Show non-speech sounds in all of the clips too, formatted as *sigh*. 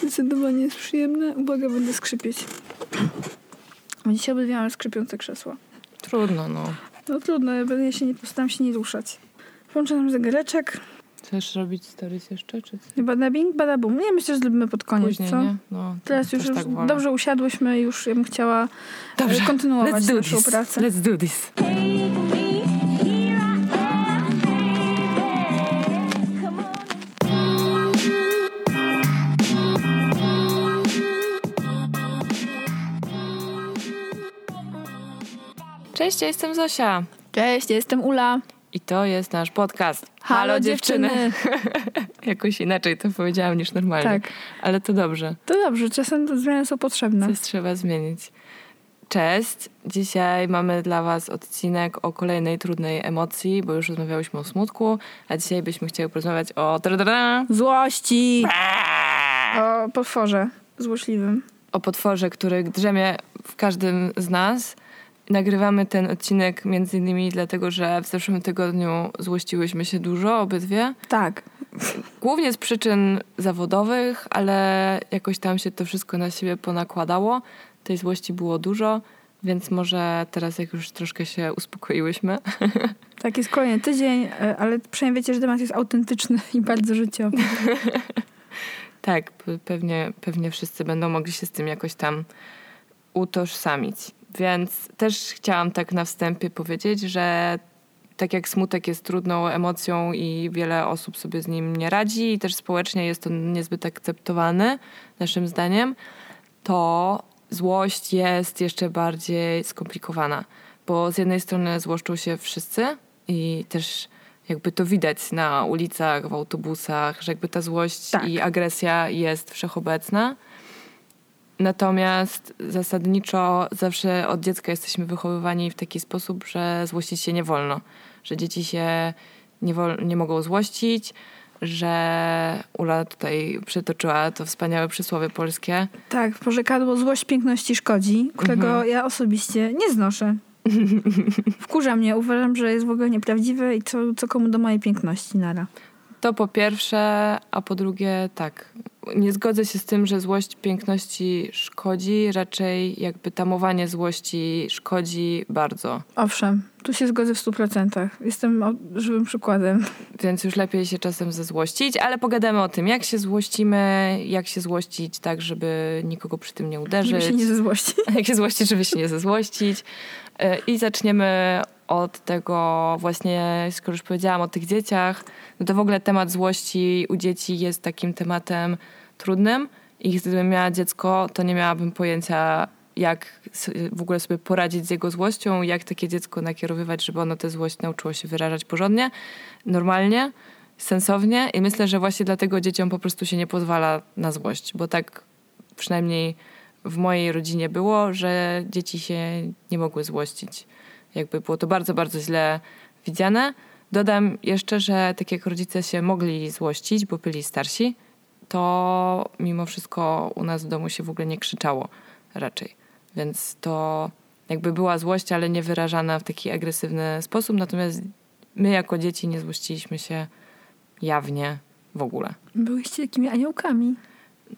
Zdecydowanie jest przyjemne. Uwaga, będę skrzypieć. Bo Dzisiaj obydwie mamy skrzypiące krzesła. Trudno, no. No trudno, ja będę się nie postaram się nie ruszać. Włączę nam zegareczek. Chcesz robić stories jeszcze, czy Chyba na bing, bada bum. Nie, myślę, że zrobimy pod koniec, później, co? nie? No, Teraz już, tak dobrze usiadłyśmy, już ja bym chciała Dobrze. e, kontynuować Let's do naszą pracę. Let's do this. Cześć, ja jestem Zosia. Cześć, ja jestem Ula. I to jest nasz podcast. Halo, dziewczyny. *laughs* Jakoś inaczej to powiedziałam niż normalnie. Tak. Ale to dobrze. To dobrze, czasem zmiany są potrzebne. Coś trzeba zmienić. Cześć. Dzisiaj mamy dla Was odcinek o kolejnej trudnej emocji, bo już rozmawiałyśmy o smutku, a dzisiaj byśmy chciały porozmawiać o Złości! O potworze złośliwym. o potworze, który drzemie w każdym z nas. Nagrywamy ten odcinek między innymi dlatego, że w zeszłym tygodniu złościłyśmy się dużo, obydwie. Tak. Głównie z przyczyn zawodowych, ale jakoś tam się to wszystko na siebie ponakładało. Tej złości było dużo, więc może teraz, jak już troszkę się uspokoiłyśmy, *laughs* Tak, jest kolejny tydzień, e, ale przynajmniej wiecie, że temat jest autentyczny i bardzo życiowy. *laughs* tak, pe- pewnie, pewnie wszyscy będą mogli się z tym jakoś tam utożsamić. Więc też chciałam tak na wstępie powiedzieć, że tak jak smutek jest trudną emocją i wiele osób sobie z nim nie radzi i też społecznie jest on niezbyt akceptowany, naszym zdaniem, to złość jest jeszcze bardziej skomplikowana, bo z jednej strony złoszczą się wszyscy i też jakby to widać na ulicach, w autobusach, że jakby ta złość Tak. i agresja jest wszechobecna. Natomiast zasadniczo zawsze od dziecka jesteśmy wychowywani w taki sposób, że złościć się nie wolno, że dzieci się nie, wol- nie mogą złościć, że Ula tutaj przytoczyła to wspaniałe przysłowie polskie. Tak, porzekadło złość piękności szkodzi, którego Mhm. ja osobiście nie znoszę. *laughs* Wkurza mnie, uważam, że jest w ogóle nieprawdziwe i co, co komu do mojej piękności nara. To po pierwsze, a po drugie tak. Nie zgodzę się z tym, że złość piękności szkodzi, raczej jakby tamowanie złości szkodzi bardzo. Owszem, tu się zgodzę w stu procentach. Jestem o- żywym przykładem. Więc już lepiej się czasem zezłościć, ale pogadamy o tym, jak się złościmy, jak się złościć tak, żeby nikogo przy tym nie uderzyć. Żeby się nie zezłościć. *laughs* jak się złościć, żeby się nie zezłościć. E, I zaczniemy od tego właśnie, skoro już powiedziałam o tych dzieciach, no to w ogóle temat złości u dzieci jest takim tematem trudnym i gdybym miała dziecko, to nie miałabym pojęcia, jak w ogóle sobie poradzić z jego złością, jak takie dziecko nakierowywać, żeby ono tę złość nauczyło się wyrażać porządnie, normalnie, sensownie i myślę, że właśnie dlatego dzieciom po prostu się nie pozwala na złość, bo tak przynajmniej w mojej rodzinie było, że dzieci się nie mogły złościć. Jakby było to bardzo, bardzo źle widziane. Dodam jeszcze, że tak jak rodzice się mogli złościć, bo byli starsi, to mimo wszystko u nas w domu się w ogóle nie krzyczało raczej. Więc to jakby była złość, ale nie wyrażana w taki agresywny sposób. Natomiast my jako dzieci nie złościliśmy się jawnie w ogóle. Byłyście takimi aniołkami.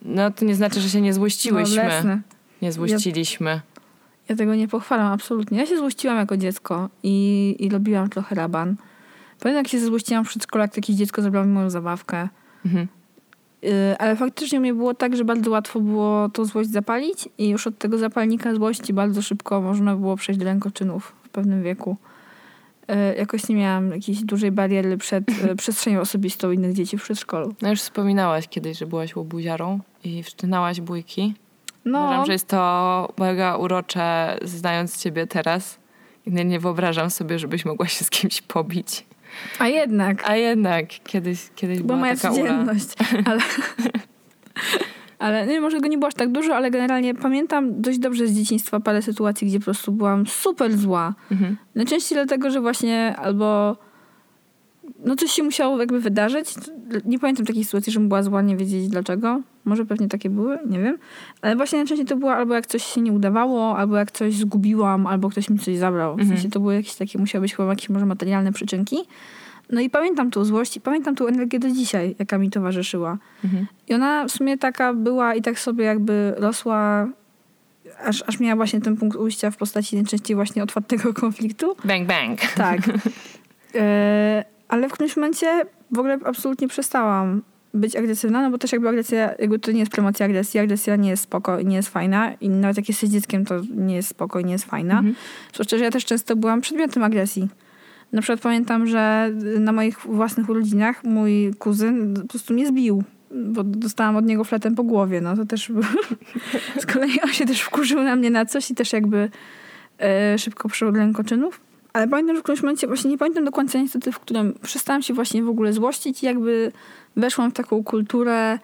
No to nie znaczy, że się nie No, złościłyśmy. lesne. Nie złościliśmy. Ja tego nie pochwalam absolutnie. Ja się złościłam jako dziecko i, i robiłam trochę raban. Pamiętam, jak się złościłam w przedszkolu, jak jakieś dziecko zrobiło mi moją zabawkę. Mhm. Yy, ale faktycznie mnie było tak, że bardzo łatwo było tą złość zapalić i już od tego zapalnika złości bardzo szybko można było przejść do rękoczynów w pewnym wieku. Yy, jakoś nie miałam jakiejś dużej bariery przed yy, *laughs* przestrzenią osobistą innych dzieci w przedszkolu. No już wspominałaś kiedyś, że byłaś łobuziarą i wszczynałaś bójki. No, Uważam, że jest to mega urocze, znając ciebie teraz. I Nie, nie wyobrażam sobie, żebyś mogła się z kimś pobić. a jednak. A jednak kiedyś, kiedyś To była moja taka codzienność. *laughs* Ale, ale nie, może go nie było aż tak dużo, ale generalnie pamiętam dość dobrze z dzieciństwa parę sytuacji, gdzie po prostu byłam super zła. Mhm. Najczęściej dlatego, że właśnie albo no coś się musiało jakby wydarzyć. Nie pamiętam takiej sytuacji, żebym była zła, nie wiedzieć dlaczego. Może pewnie takie były, nie wiem. Ale właśnie najczęściej to było albo jak coś się nie udawało, albo jak coś zgubiłam, albo ktoś mi coś zabrał. W Mhm. sensie to były jakieś takie, musiały być chyba jakieś może materialne przyczynki. No i pamiętam tą złość i pamiętam tą energię do dzisiaj, jaka mi towarzyszyła. Mhm. I ona w sumie taka była i tak sobie jakby rosła, aż, aż miała właśnie ten punkt ujścia w postaci najczęściej właśnie otwartego *laughs* konfliktu. Bang, bang. Tak. *laughs* e, ale w którymś momencie w ogóle absolutnie przestałam być agresywna, no bo też jakby agresja, jakby to nie jest promocja agresji, agresja nie jest spoko i nie jest fajna i nawet jak jesteś dzieckiem, to nie jest spoko i nie jest fajna. Mhm. Że ja też często byłam przedmiotem agresji. Na przykład pamiętam, że na moich własnych urodzinach mój kuzyn po prostu mnie zbił, bo dostałam od niego fletem po głowie. No to też *laughs* z kolei on się też wkurzył na mnie na coś i też jakby e, szybko przyjął do rękoczynów. Ale pamiętam, że w którymś momencie, właśnie nie pamiętam do końca niestety, w którym przestałam się właśnie w ogóle złościć i jakby weszłam w taką kulturę,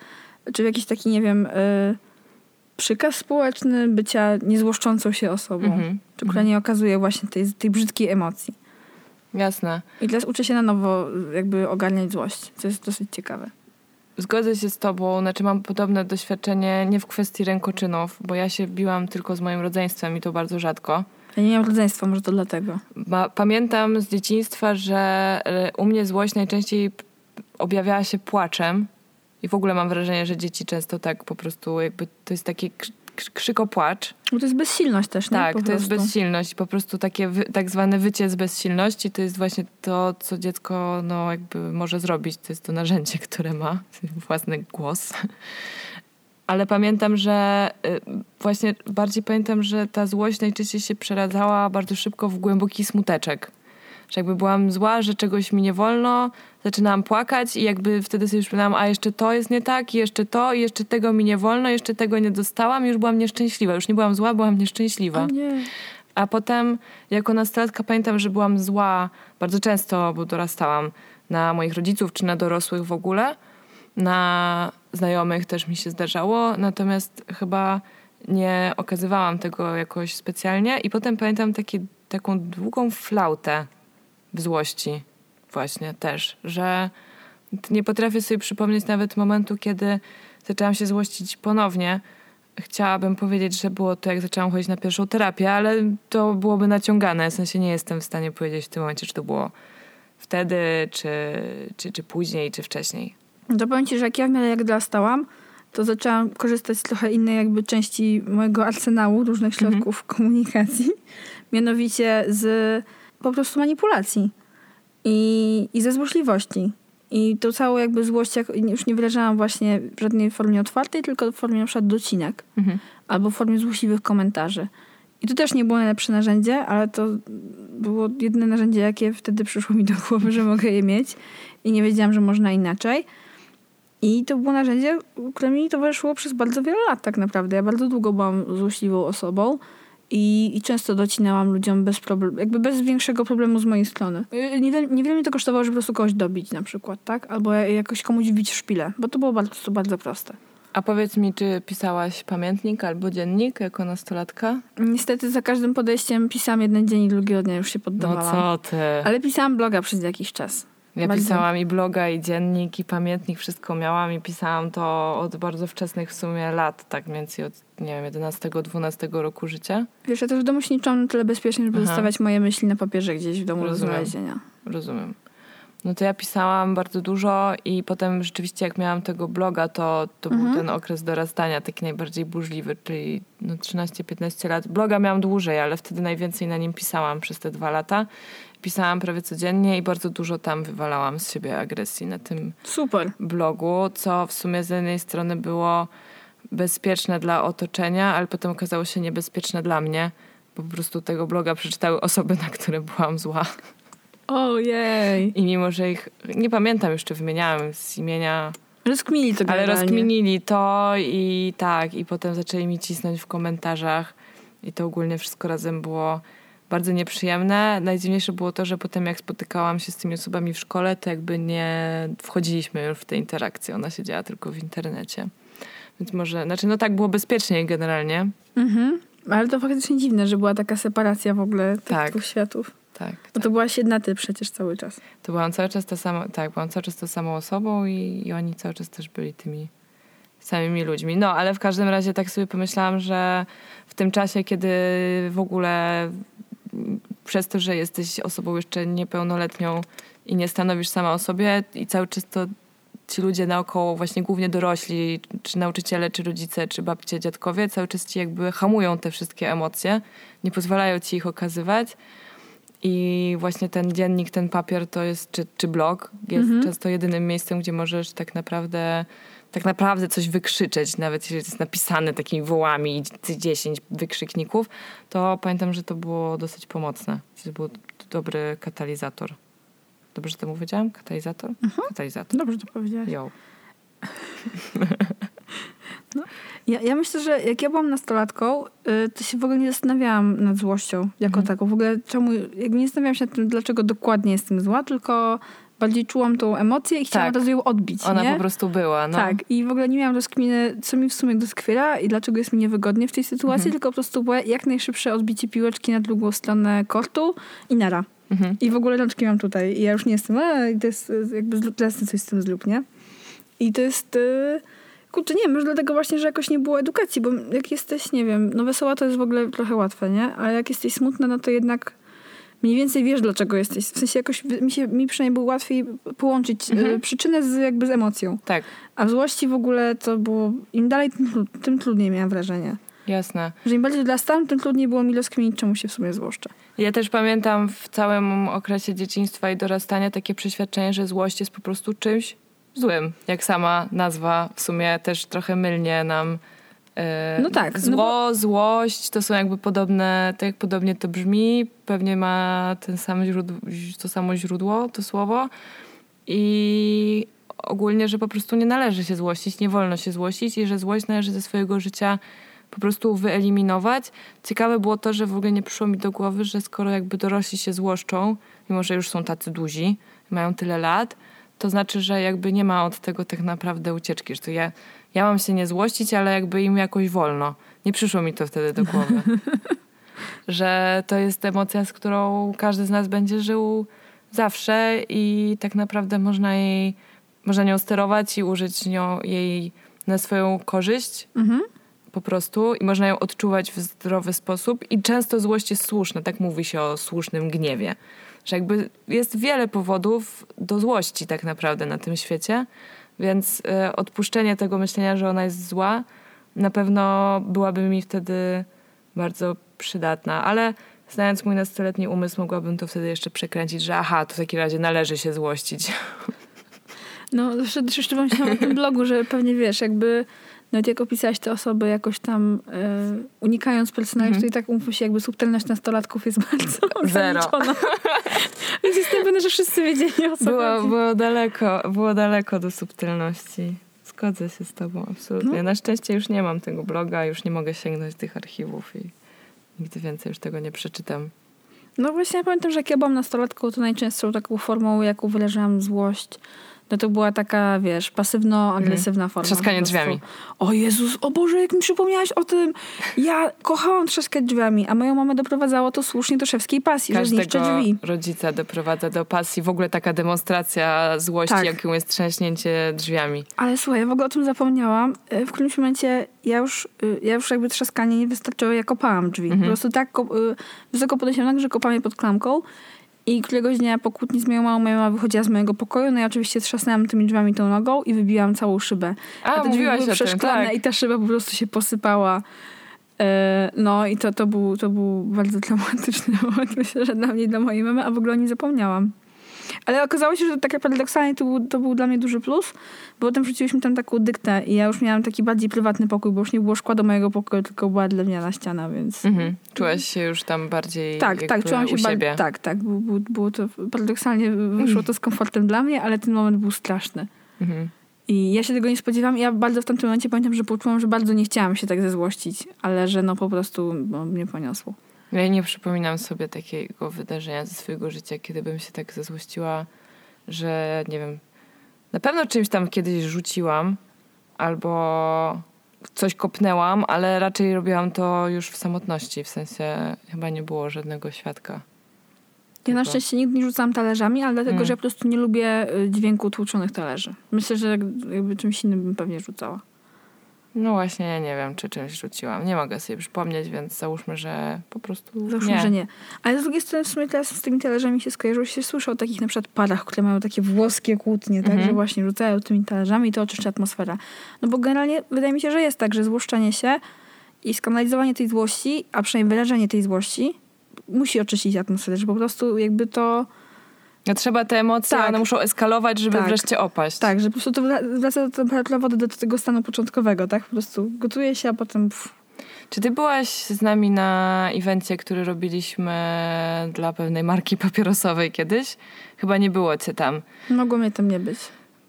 czy w jakiś taki, nie wiem, e, przykaz społeczny bycia niezłoszczącą się osobą, Mhm. czy która nie okazuje właśnie tej, tej brzydkiej emocji. Jasne. I teraz uczę się na nowo jakby ogarniać złość, co jest dosyć ciekawe. Zgodzę się z tobą, znaczy mam podobne doświadczenie nie w kwestii rękoczynów, bo ja się biłam tylko z moim rodzeństwem i to bardzo rzadko. Ja nie miałam rodzeństwa, może to dlatego. Pamiętam z dzieciństwa, że e, u mnie złość najczęściej objawiała się płaczem i w ogóle mam wrażenie, że dzieci często tak po prostu jakby to jest taki krzy- krzy- krzykopłacz. Bo to jest bezsilność też? Tak, Po to jest bezsilność. Po prostu takie wy, tak zwane wycie z bezsilności to jest właśnie to, co dziecko no, jakby może zrobić. To jest to narzędzie, które ma *laughs* własny głos. Ale pamiętam, że y, właśnie bardziej pamiętam, że ta złość najczęściej się przeradzała bardzo szybko w głęboki smuteczek. Że jakby byłam zła, że czegoś mi nie wolno, zaczynałam płakać i jakby wtedy sobie już przypominałam, a jeszcze to jest nie tak, i jeszcze to, i jeszcze tego mi nie wolno, jeszcze tego nie dostałam już byłam nieszczęśliwa. Już nie byłam zła, byłam nieszczęśliwa. Nie. A potem jako nastolatka pamiętam, że byłam zła bardzo często, bo dorastałam na moich rodziców czy na dorosłych w ogóle. Na znajomych też mi się zdarzało, natomiast chyba nie okazywałam tego jakoś specjalnie. I potem pamiętam takie, taką długą flautę w złości właśnie też, że nie potrafię sobie przypomnieć nawet momentu, kiedy zaczęłam się złościć ponownie. Chciałabym powiedzieć, że było to, jak zaczęłam chodzić na pierwszą terapię, ale to byłoby naciągane. W sensie nie jestem w stanie powiedzieć w tym momencie, czy to było wtedy, czy, czy, czy później, czy wcześniej. To powiem ci, że jak ja w miarę jak dorastałam, to zaczęłam korzystać z trochę innej jakby części mojego arsenału różnych środków komunikacji. Mianowicie z po prostu manipulacji i, i ze złośliwości. I tą całą jakby złość jak, już nie wyrażałam właśnie w żadnej formie otwartej, tylko w formie na przykład docinek. Mhm. albo w formie złośliwych komentarzy. I to też nie było najlepsze narzędzie, ale to było jedyne narzędzie, jakie wtedy przyszło mi do głowy, że mogę je mieć i nie wiedziałam, że można inaczej. I to było narzędzie, które mi towarzyszyło przez bardzo wiele lat tak naprawdę. Ja bardzo długo byłam złośliwą osobą i, i często docinałam ludziom bez problemu, jakby bez większego problemu z mojej strony. Y, Niewiele, mi to kosztowało, żeby po prostu kogoś dobić na przykład, tak? Albo jakoś komuś wbić w szpilę, bo to było bardzo, bardzo proste. A powiedz mi, czy pisałaś pamiętnik albo dziennik jako nastolatka? Niestety za każdym podejściem pisałam jeden dzień i drugiego dnia już się No poddawałam. co ty? Ale pisałam bloga przez jakiś czas. Ja pisałam i bloga, i dziennik, i pamiętnik, wszystko miałam i pisałam to od bardzo wczesnych w sumie lat, tak mniej więcej od, nie wiem, 11-12 roku życia. Wiesz, ja też w domu się nie na tyle bezpiecznie, żeby Aha. zostawiać moje myśli na papierze gdzieś w domu do Rozumiem. znalezienia. Rozumiem. No to ja pisałam bardzo dużo i potem rzeczywiście jak miałam tego bloga, to, to był ten okres dorastania taki najbardziej burzliwy, czyli no 13-15 lat. Bloga miałam dłużej, ale wtedy najwięcej na nim pisałam przez te dwa lata. Pisałam prawie codziennie i bardzo dużo tam wywalałam z siebie agresji na tym Super. blogu, co w sumie z jednej strony było bezpieczne dla otoczenia, ale potem okazało się niebezpieczne dla mnie, bo po prostu tego bloga przeczytały osoby, na które byłam zła. Ojej. I mimo, że ich nie pamiętam już, czy wymieniałam z imienia, Rozkmili to ale rozkminili to i tak, i potem zaczęli mi cisnąć w komentarzach i to ogólnie wszystko razem było bardzo nieprzyjemne. Najdziwniejsze było to, że potem jak spotykałam się z tymi osobami w szkole, to jakby nie wchodziliśmy już w tę interakcję. Ona się działa tylko w internecie. Więc może, znaczy no tak było bezpieczniej generalnie. Mhm. Ale to faktycznie dziwne, że była taka separacja w ogóle tych Tak. dwóch światów. Tak. Bo to byłaś jedna ty przecież cały czas. To byłam cały czas ta sama, tak, byłam cały czas tą samą osobą i, i oni cały czas też byli tymi samymi ludźmi. No, ale w każdym razie tak sobie pomyślałam, że w tym czasie, kiedy w ogóle przez to, że jesteś osobą jeszcze niepełnoletnią i nie stanowisz sama o sobie i cały czas to ci ludzie naokoło, właśnie głównie dorośli, czy nauczyciele, czy rodzice, czy babcie, dziadkowie, cały czas ci jakby hamują te wszystkie emocje, nie pozwalają ci ich okazywać. I właśnie ten dziennik, ten papier to jest, czy, czy blog, jest Mhm. często jedynym miejscem, gdzie możesz tak naprawdę, tak naprawdę coś wykrzyczeć, nawet jeżeli jest napisane takimi wołami i 10 wykrzykników, to pamiętam, że to było dosyć pomocne. To był dobry katalizator. Dobrze to powiedziałam? Katalizator? Katalizator. Dobrze to powiedziałaś. Jo. *laughs* Ja, ja myślę, że jak ja byłam nastolatką, y, to się w ogóle nie zastanawiałam nad złością jako Mhm. taką. W ogóle czemu, nie zastanawiałam się nad tym, dlaczego dokładnie jestem zła, tylko bardziej czułam tą emocję i chciałam Tak. od razu ją odbić, Ona nie? po prostu była. No. Tak, i w ogóle nie miałam rozkminy, co mi w sumie doskwiera i dlaczego jest mi niewygodnie w tej sytuacji, Mhm. tylko po prostu było jak najszybsze odbicie piłeczki na drugą stronę kortu i nara. Mhm. I w ogóle rączki mam tutaj i ja już nie jestem, a i to jest jakby teraz coś z tym zlub, nie? I to jest, y, kurczę, nie wiem, może dlatego właśnie, że jakoś nie było edukacji, bo jak jesteś, nie wiem, no wesoła to jest w ogóle trochę łatwe, nie? A jak jesteś smutna, no to jednak mniej więcej wiesz, dlaczego jesteś. W sensie jakoś mi, się, mi przynajmniej było łatwiej połączyć y, Mhm. przyczynę z, jakby z emocją. Tak, A w złości w ogóle to było, im dalej, tym, tym trudniej miałam wrażenie. jasne. Że im bardziej dorastałam, tym trudniej było mi rozkminić, czemu się w sumie złoszczę. Ja też pamiętam w całym okresie dzieciństwa i dorastania takie przeświadczenie, że złość jest po prostu czymś złym. Jak sama nazwa w sumie też trochę mylnie nam. E, No tak, no Zło, złość to są jakby podobne, tak jak podobnie to brzmi, pewnie ma ten sam źródło, to samo źródło, to słowo. I ogólnie, że po prostu nie należy się złościć, nie wolno się złościć i że złość należy ze swojego życia po prostu wyeliminować. Ciekawe było to, że w ogóle nie przyszło mi do głowy, że skoro jakby dorośli się złoszczą, mimo że już są tacy duzi, mają tyle lat, to znaczy, że jakby nie ma od tego tak naprawdę ucieczki. Że to ja, ja mam się nie złościć, ale jakby im jakoś wolno. Nie przyszło mi to wtedy do głowy. *laughs* że to jest emocja, z którą każdy z nas będzie żył zawsze i tak naprawdę można jej, można nią sterować i użyć nią, jej na swoją korzyść Mhm. po prostu i można ją odczuwać w zdrowy sposób i często złość jest słuszna, tak mówi się o słusznym gniewie. Że jakby jest wiele powodów do złości tak naprawdę na tym świecie, więc e, odpuszczenie tego myślenia, że ona jest zła, na pewno byłaby mi wtedy bardzo przydatna, ale znając mój nastoletni umysł, mogłabym to wtedy jeszcze przekręcić, że aha, to w takim razie należy się złościć. No, jeszcze, jeszcze pomyślałam o tym blogu, że pewnie wiesz, jakby nawet jak opisałaś te osoby jakoś tam e, unikając personaliów, Mhm. to i tak umówmy się, jakby subtelność nastolatków jest *laughs* bardzo Zero. ograniczona. *laughs* Więc jestem pewna, że wszyscy wiedzieli o co Było, chodzi. było, daleko, było daleko do subtelności. Zgodzę się z tobą, absolutnie. No. Na szczęście już nie mam tego bloga, już nie mogę sięgnąć tych archiwów i nigdy więcej już tego nie przeczytam. No właśnie ja pamiętam, że jak ja byłam nastolatką, to najczęstszą taką formą, jaką wyrażałam złość, no to była taka, wiesz, pasywno-agresywna forma. Trzaskanie drzwiami. O Jezus, o Boże, jak mi przypomniałaś o tym. Ja kochałam trzaskać drzwiami, a moją mamę doprowadzało to słusznie do szewskiej pasji, że zniszczę Każdego drzwi. rodzica doprowadza do pasji. W ogóle taka demonstracja złości, Tak. jaką jest trzęśnięcie drzwiami. Ale słuchaj, ja w ogóle o tym zapomniałam. E, W którymś momencie ja już, y, ja już jakby trzaskanie nie wystarczyło, ja kopałam drzwi. Mhm. Po prostu tak y, wysoko podniesiłam nogi, że kopałam je pod klamką. I któregoś dnia po kłótni z moją mamą, moja mama wychodziła z mojego pokoju, no ja oczywiście trzasnęłam tymi drzwiami tą nogą i wybiłam całą szybę. A, te drzwi były przeszklane tak. i ta szyba po prostu się posypała. E, No i to, to, był, to był bardzo traumatyczny moment, *laughs* myślę, że dla mnie i dla mojej mamy, a w ogóle o nim zapomniałam. Ale okazało się, że tak paradoksalnie to był, to był dla mnie duży plus, bo potem wrzuciliśmy tam taką dyktę i ja już miałam taki bardziej prywatny pokój, bo już nie było szkła do mojego pokoju, tylko była drewniana ściana, więc... Mhm. Czułaś się już tam bardziej Tak, tak, czułam się u ba- siebie. Tak, tak, było, było, to paradoksalnie wyszło to z komfortem dla mnie, ale ten moment był straszny. Mhm. I ja się tego nie spodziewałam. Ja bardzo w tamtym momencie pamiętam, że poczułam, że bardzo nie chciałam się tak zezłościć, ale że no po prostu no, mnie poniosło. Ja nie przypominam sobie takiego wydarzenia ze swojego życia, kiedy bym się tak zezłościła, że nie wiem, na pewno czymś tam kiedyś rzuciłam albo coś kopnęłam, ale raczej robiłam to już w samotności, w sensie chyba nie było żadnego świadka. Ja na szczęście nigdy nie rzucałam talerzami, ale dlatego, Mm. że ja po prostu nie lubię y, dźwięku tłuczonych talerzy. Myślę, że jak- jakby czymś innym bym pewnie rzucała. No właśnie, ja nie wiem, czy czymś rzuciłam. Nie mogę sobie przypomnieć, więc załóżmy, że po prostu Załóżmy, nie. że nie. Ale z drugiej strony w sumie teraz z tymi talerzami się skojarzyło, się słyszy o takich na przykład parach, które mają takie włoskie kłótnie, tak, Mhm. że właśnie rzucają tymi talerzami i to oczyszcza atmosfera. No bo generalnie wydaje mi się, że jest tak, że złoszczenie się i skanalizowanie tej złości, a przynajmniej wyrażenie tej złości musi oczyścić atmosferę, że po prostu jakby to... Trzeba te emocje, Tak. one muszą eskalować, żeby Tak. wreszcie opaść. Tak, że po prostu to wra- wraca do temperatura wody do tego stanu początkowego, tak? Po prostu gotuje się, a potem... Pff, Czy ty byłaś z nami na evencie, który robiliśmy dla pewnej marki papierosowej kiedyś? Chyba nie było cię tam. mogło mnie tam nie być.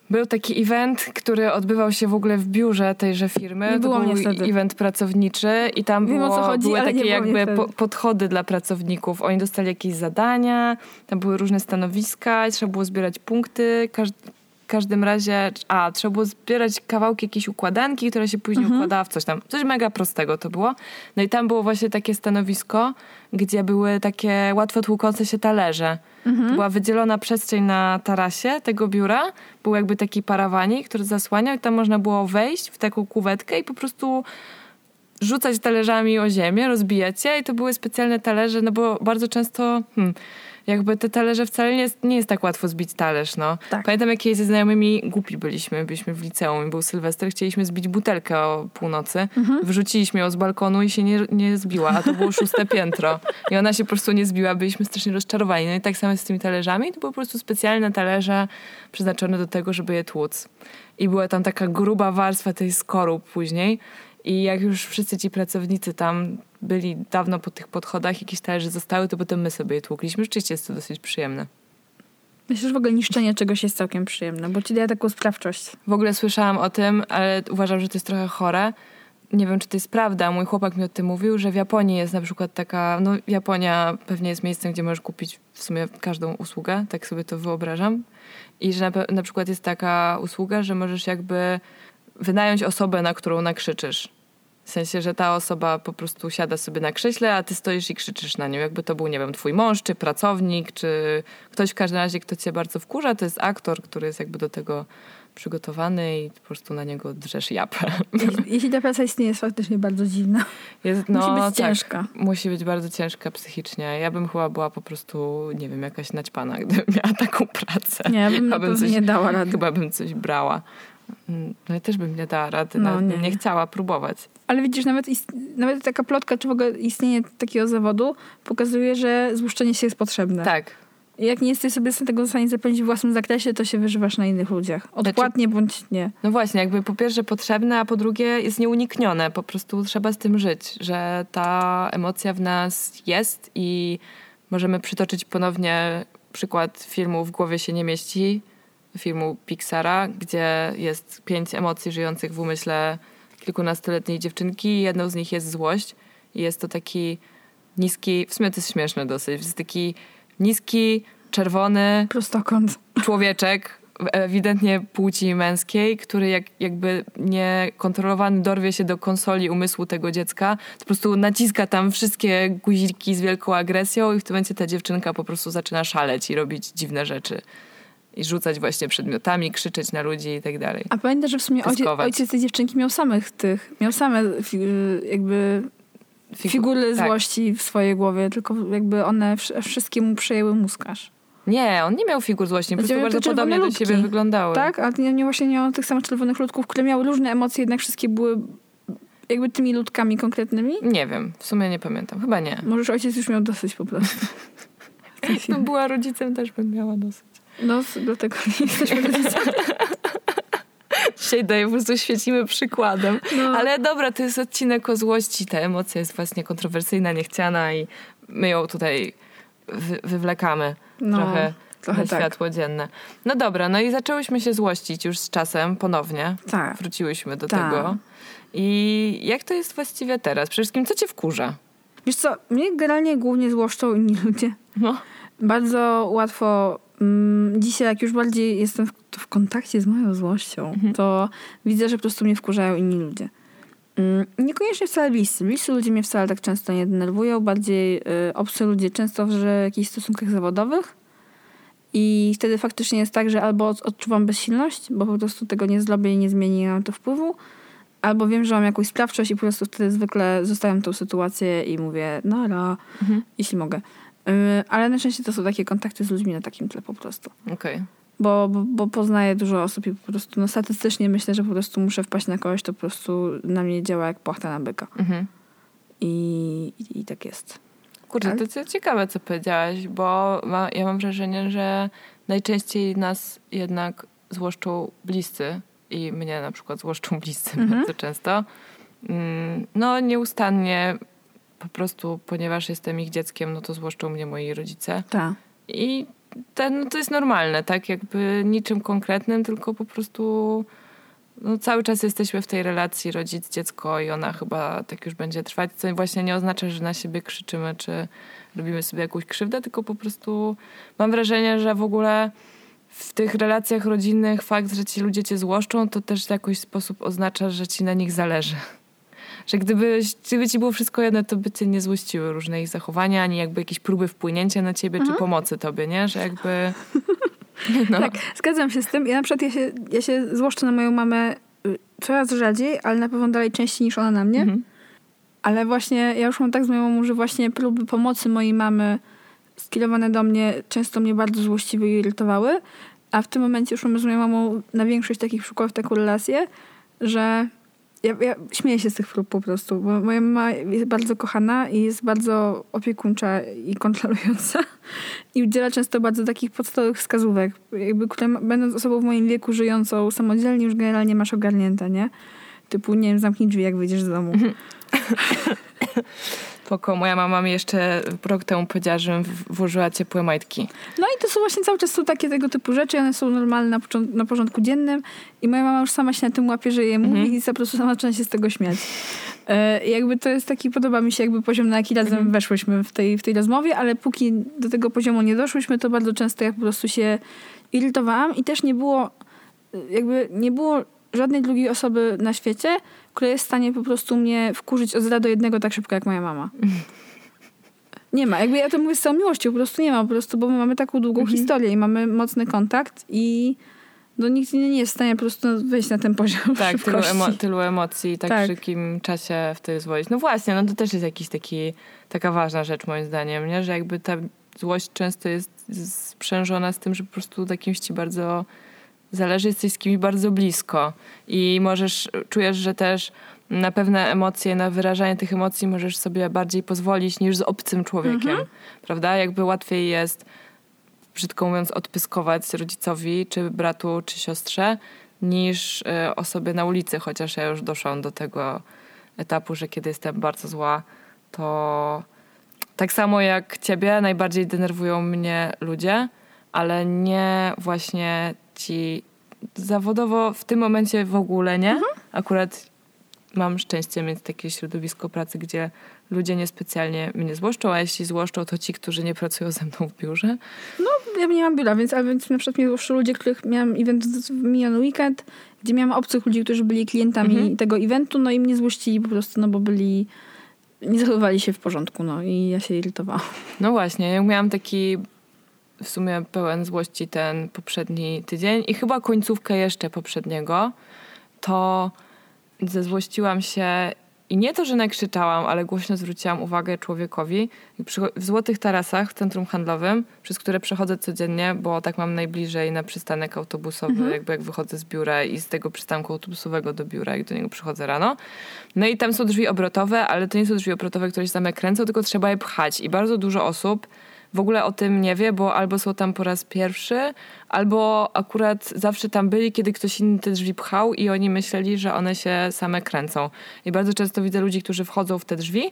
Był taki event, który odbywał się w ogóle w biurze tejże firmy. Nie to było był mnie wtedy. event pracowniczy i tam Wiem, było, co chodzi, były takie jakby po, podchody dla pracowników. Oni dostali jakieś zadania, tam były różne stanowiska trzeba było zbierać punkty. Każd w każdym razie, a trzeba było zbierać kawałki jakiejś układanki, która się później Mhm. układała w coś tam. Coś mega prostego to było. No i tam było właśnie takie stanowisko, gdzie były takie łatwo tłukące się talerze. Mhm. Była wydzielona przestrzeń na tarasie tego biura. Był jakby taki parawanik, który zasłaniał i tam można było wejść w taką kuwetkę i po prostu rzucać talerzami o ziemię, rozbijać je i to były specjalne talerze, no bo bardzo często hmm, jakby te talerze wcale nie jest, nie jest tak łatwo zbić talerz, no. Tak. Pamiętam, jak ze znajomymi głupi byliśmy, byliśmy w liceum i był Sylwester, chcieliśmy zbić butelkę o północy, Mhm. wyrzuciliśmy ją z balkonu i się nie, nie zbiła, a to było szóste *laughs* piętro. I ona się po prostu nie zbiła, byliśmy strasznie rozczarowani. No i tak samo z tymi talerzami, to były po prostu specjalne talerze przeznaczone do tego, żeby je tłuc. I była tam taka gruba warstwa tej skorup później. I jak już wszyscy ci pracownicy tam byli dawno po tych podchodach, jakieś talerze zostały, to potem my sobie je tłukliśmy. Rzeczywiście jest to dosyć przyjemne. Myślę, że w ogóle niszczenie czegoś jest całkiem przyjemne, bo ci daje taką sprawczość. W ogóle słyszałam o tym, ale uważam, że to jest trochę chore. Nie wiem, czy to jest prawda. Mój chłopak mi o tym mówił, że w Japonii jest na przykład taka. No, Japonia pewnie jest miejscem, gdzie możesz kupić w sumie każdą usługę, tak sobie to wyobrażam. I że na, na przykład jest taka usługa, że możesz jakby wynająć osobę, na którą nakrzyczysz. W sensie, że ta osoba po prostu siada sobie na krześle, a ty stoisz i krzyczysz na nią. Jakby to był, nie wiem, twój mąż, czy pracownik, czy ktoś w każdym razie, kto cię bardzo wkurza, to jest aktor, który jest jakby do tego przygotowany i po prostu na niego drzesz japę. Jeśli, jeśli ta praca istnieje, jest faktycznie bardzo dziwna. Jest, Musi no, być tak, ciężka. Musi być bardzo ciężka psychicznie. Ja bym chyba była po prostu, nie wiem, jakaś naćpana, gdybym miała taką pracę. Nie, ja bym Chyba bym coś- nie dała rady. Chyba bym coś brała. No ja też bym nie dała rady, No, nie. nie chciała próbować. Ale widzisz, nawet, nawet taka plotka, czy w ogóle istnienie takiego zawodu pokazuje, że złuszczenie się jest potrzebne. Tak. I jak nie jesteś sobie tego w stanie zapewnić w własnym zakresie, to się wyżywasz na innych ludziach. Odpłatnie bądź nie. No właśnie, jakby po pierwsze potrzebne, a po drugie jest nieuniknione. Po prostu trzeba z tym żyć, że ta emocja w nas jest i możemy przytoczyć ponownie przykład filmu W głowie się nie mieści, filmu Pixara, gdzie jest pięć emocji żyjących w umyśle kilkunastoletniej dziewczynki i jedną z nich jest złość. I jest to taki niski, w sumie to jest śmieszne dosyć, jest taki niski, czerwony, Prostokąt. *laughs* człowieczek, ewidentnie płci męskiej, który jak, jakby niekontrolowany dorwie się do konsoli umysłu tego dziecka, po prostu naciska tam wszystkie guziki z wielką agresją i w tym momencie ta dziewczynka po prostu zaczyna szaleć i robić dziwne rzeczy. I rzucać właśnie przedmiotami, krzyczeć na ludzi i tak dalej. A pamiętasz, że w sumie ojciec, ojciec tej dziewczynki miał samych tych, miał same fi- jakby Figu- figury tak. złości w swojej głowie, tylko jakby one wsz- wszystkie mu przejęły mózgarz. Nie, on nie miał figur złośni, po Znaczy, prostu bardzo podobnie do ludki. siebie wyglądały. Tak? A nie, nie właśnie nie miał tych samych czerwonych ludków, które miały różne emocje, jednak wszystkie były jakby tymi ludkami konkretnymi. Nie wiem, w sumie nie pamiętam. Chyba nie. Możesz ojciec już miał dosyć po prostu. Jakbym *laughs* była rodzicem, też bym miała dosyć. No, dlatego nie *laughs* jesteśmy rodzicami. Dzisiaj daję, po prostu świecimy przykładem. No. Ale dobra, to jest odcinek o złości. Ta emocja jest właśnie kontrowersyjna, niechciana i my ją tutaj wy, wywlekamy No, trochę, trochę na tak. światło dzienne. No dobra, no i zaczęłyśmy się złościć już z czasem ponownie. Tak. Wróciłyśmy do Tak. tego. I jak to jest właściwie teraz? Przede wszystkim, co cię wkurza? Wiesz co, mnie generalnie głównie złoszczą inni ludzie. No. Bardzo łatwo. Mm, dzisiaj, jak już bardziej jestem w, w kontakcie z moją złością, to widzę, że po prostu mnie wkurzają inni ludzie. Mm, niekoniecznie wcale bliscy. Bliscy ludzie mnie wcale tak często nie denerwują. Bardziej y, obcy ludzie często w jakichś stosunkach zawodowych. I wtedy faktycznie jest tak, że albo od- odczuwam bezsilność, bo po prostu tego nie zrobię i nie zmieni, nie mam to wpływu, albo wiem, że mam jakąś sprawczość i po prostu wtedy zwykle zostawiam tą sytuację i mówię nara, Mhm. jeśli mogę. Y, ale najczęściej to są takie kontakty z ludźmi na takim tle po prostu. Okej. Bo, bo, bo poznaję dużo osób i po prostu no, statystycznie myślę, że po prostu muszę wpaść na kogoś, to po prostu na mnie działa jak płachta na byka. Mhm. I, i, i tak jest. Kurczę, to co ciekawe, co powiedziałaś, bo ma, ja mam wrażenie, że najczęściej nas jednak złoszczą bliscy i mnie na przykład złoszczą bliscy Mhm. bardzo często. Mm, No nieustannie po prostu, ponieważ jestem ich dzieckiem, no to złoszczą mnie moi rodzice. Tak. I ten, no to jest normalne, tak? Jakby niczym konkretnym, tylko po prostu no, cały czas jesteśmy w tej relacji rodzic-dziecko i ona chyba tak już będzie trwać, co właśnie nie oznacza, że na siebie krzyczymy, czy robimy sobie jakąś krzywdę, tylko po prostu mam wrażenie, że w ogóle w tych relacjach rodzinnych fakt, że ci ludzie cię złoszczą, to też w jakiś sposób oznacza, że ci na nich zależy. Że gdyby, gdyby ci było wszystko jedno, to by cię nie złościły różne ich zachowania, ani jakby jakieś próby wpłynięcia na ciebie, czy pomocy tobie, nie? Że jakby... *laughs* No. Tak, zgadzam się z tym. Ja na przykład ja się, ja się złoszczę na moją mamę y, coraz rzadziej, ale na pewno dalej częściej niż ona na mnie. Mhm. Ale właśnie ja już mam tak z moją mamą, że właśnie próby pomocy mojej mamy skierowane do mnie często mnie bardzo złościły i irytowały. A w tym momencie już mamy z moją mamą na większość takich przykładów taką relację, że ja, ja śmieję się z tych prób po prostu, bo moja mama jest bardzo kochana i jest bardzo opiekuńcza i kontrolująca *laughs* i udziela często bardzo takich podstawowych wskazówek, jakby, które będąc osobą w moim wieku żyjącą samodzielnie już generalnie masz ogarnięte, nie? Typu, nie wiem, zamknij drzwi, jak wyjdziesz z domu. *laughs* Spoko, moja mama mi jeszcze rok temu powiedziała, żebym włożyła ciepłe majtki. No i to są właśnie cały czas są takie tego typu rzeczy, one są normalne na, na porządku dziennym i moja mama już sama się na tym łapie, że je mówi i po prostu sama zaczyna się z tego śmiać. E, jakby to jest taki, podoba mi się jakby poziom, na jaki razem weszłyśmy w tej, w tej rozmowie, ale póki do tego poziomu nie doszłyśmy, to bardzo często ja po prostu się irytowałam i też nie było jakby nie było żadnej drugiej osoby na świecie, która jest w stanie po prostu mnie wkurzyć od 0 do jednego tak szybko jak moja mama. Nie ma. Jakby ja to mówię z całą miłością, po prostu nie ma, po prostu, bo my mamy taką długą historię i mamy mocny kontakt i no, nikt nie jest w stanie po prostu wejść na ten poziom Tak, tylu, emo- tylu emocji, tak, Tak. w szybkim czasie wtedy złość. No właśnie, no to też jest jakiś taki, taka ważna rzecz moim zdaniem, nie? że jakby ta złość często jest sprzężona z tym, że po prostu do kimś ci bardzo zależy, jesteś z kimś bardzo blisko i możesz, czujesz, że też na pewne emocje, na wyrażanie tych emocji możesz sobie bardziej pozwolić niż z obcym człowiekiem, prawda? Jakby łatwiej jest brzydko mówiąc, odpyskować rodzicowi, czy bratu, czy siostrze, niż y, osobie na ulicy, chociaż ja już doszłam do tego etapu, że kiedy jestem bardzo zła, to tak samo jak ciebie, najbardziej denerwują mnie ludzie, ale nie właśnie ci zawodowo w tym momencie w ogóle nie. Akurat mam szczęście mieć takie środowisko pracy, gdzie ludzie niespecjalnie mnie złoszczą, a jeśli złoszczą, to ci, którzy nie pracują ze mną w biurze. Ja nie mam biura, więc, ale więc na przykład mnie złoszczą ludzie, których miałam event w miniony weekend, gdzie miałam obcych ludzi, którzy byli klientami Mhm. tego eventu, no i mnie złościli po prostu, no bo byli, nie zachowywali się w porządku, no i ja się irytowałam. No właśnie, ja miałam taki w sumie pełen złości ten poprzedni tydzień i chyba końcówkę jeszcze poprzedniego, to zezłościłam się i nie to, że nakrzyczałam, ale głośno zwróciłam uwagę człowiekowi w Złotych Tarasach, w centrum handlowym, przez które przechodzę codziennie, bo tak mam najbliżej na przystanek autobusowy, jakby jak wychodzę z biura i z tego przystanku autobusowego do biura, jak do niego przychodzę rano. No i tam są drzwi obrotowe, ale to nie są drzwi obrotowe, które się same kręcą, tylko trzeba je pchać. I bardzo dużo osób w ogóle o tym nie wie, bo albo są tam po raz pierwszy, albo akurat zawsze tam byli, kiedy ktoś inny te drzwi pchał i oni myśleli, że one się same kręcą. I bardzo często widzę ludzi, którzy wchodzą w te drzwi,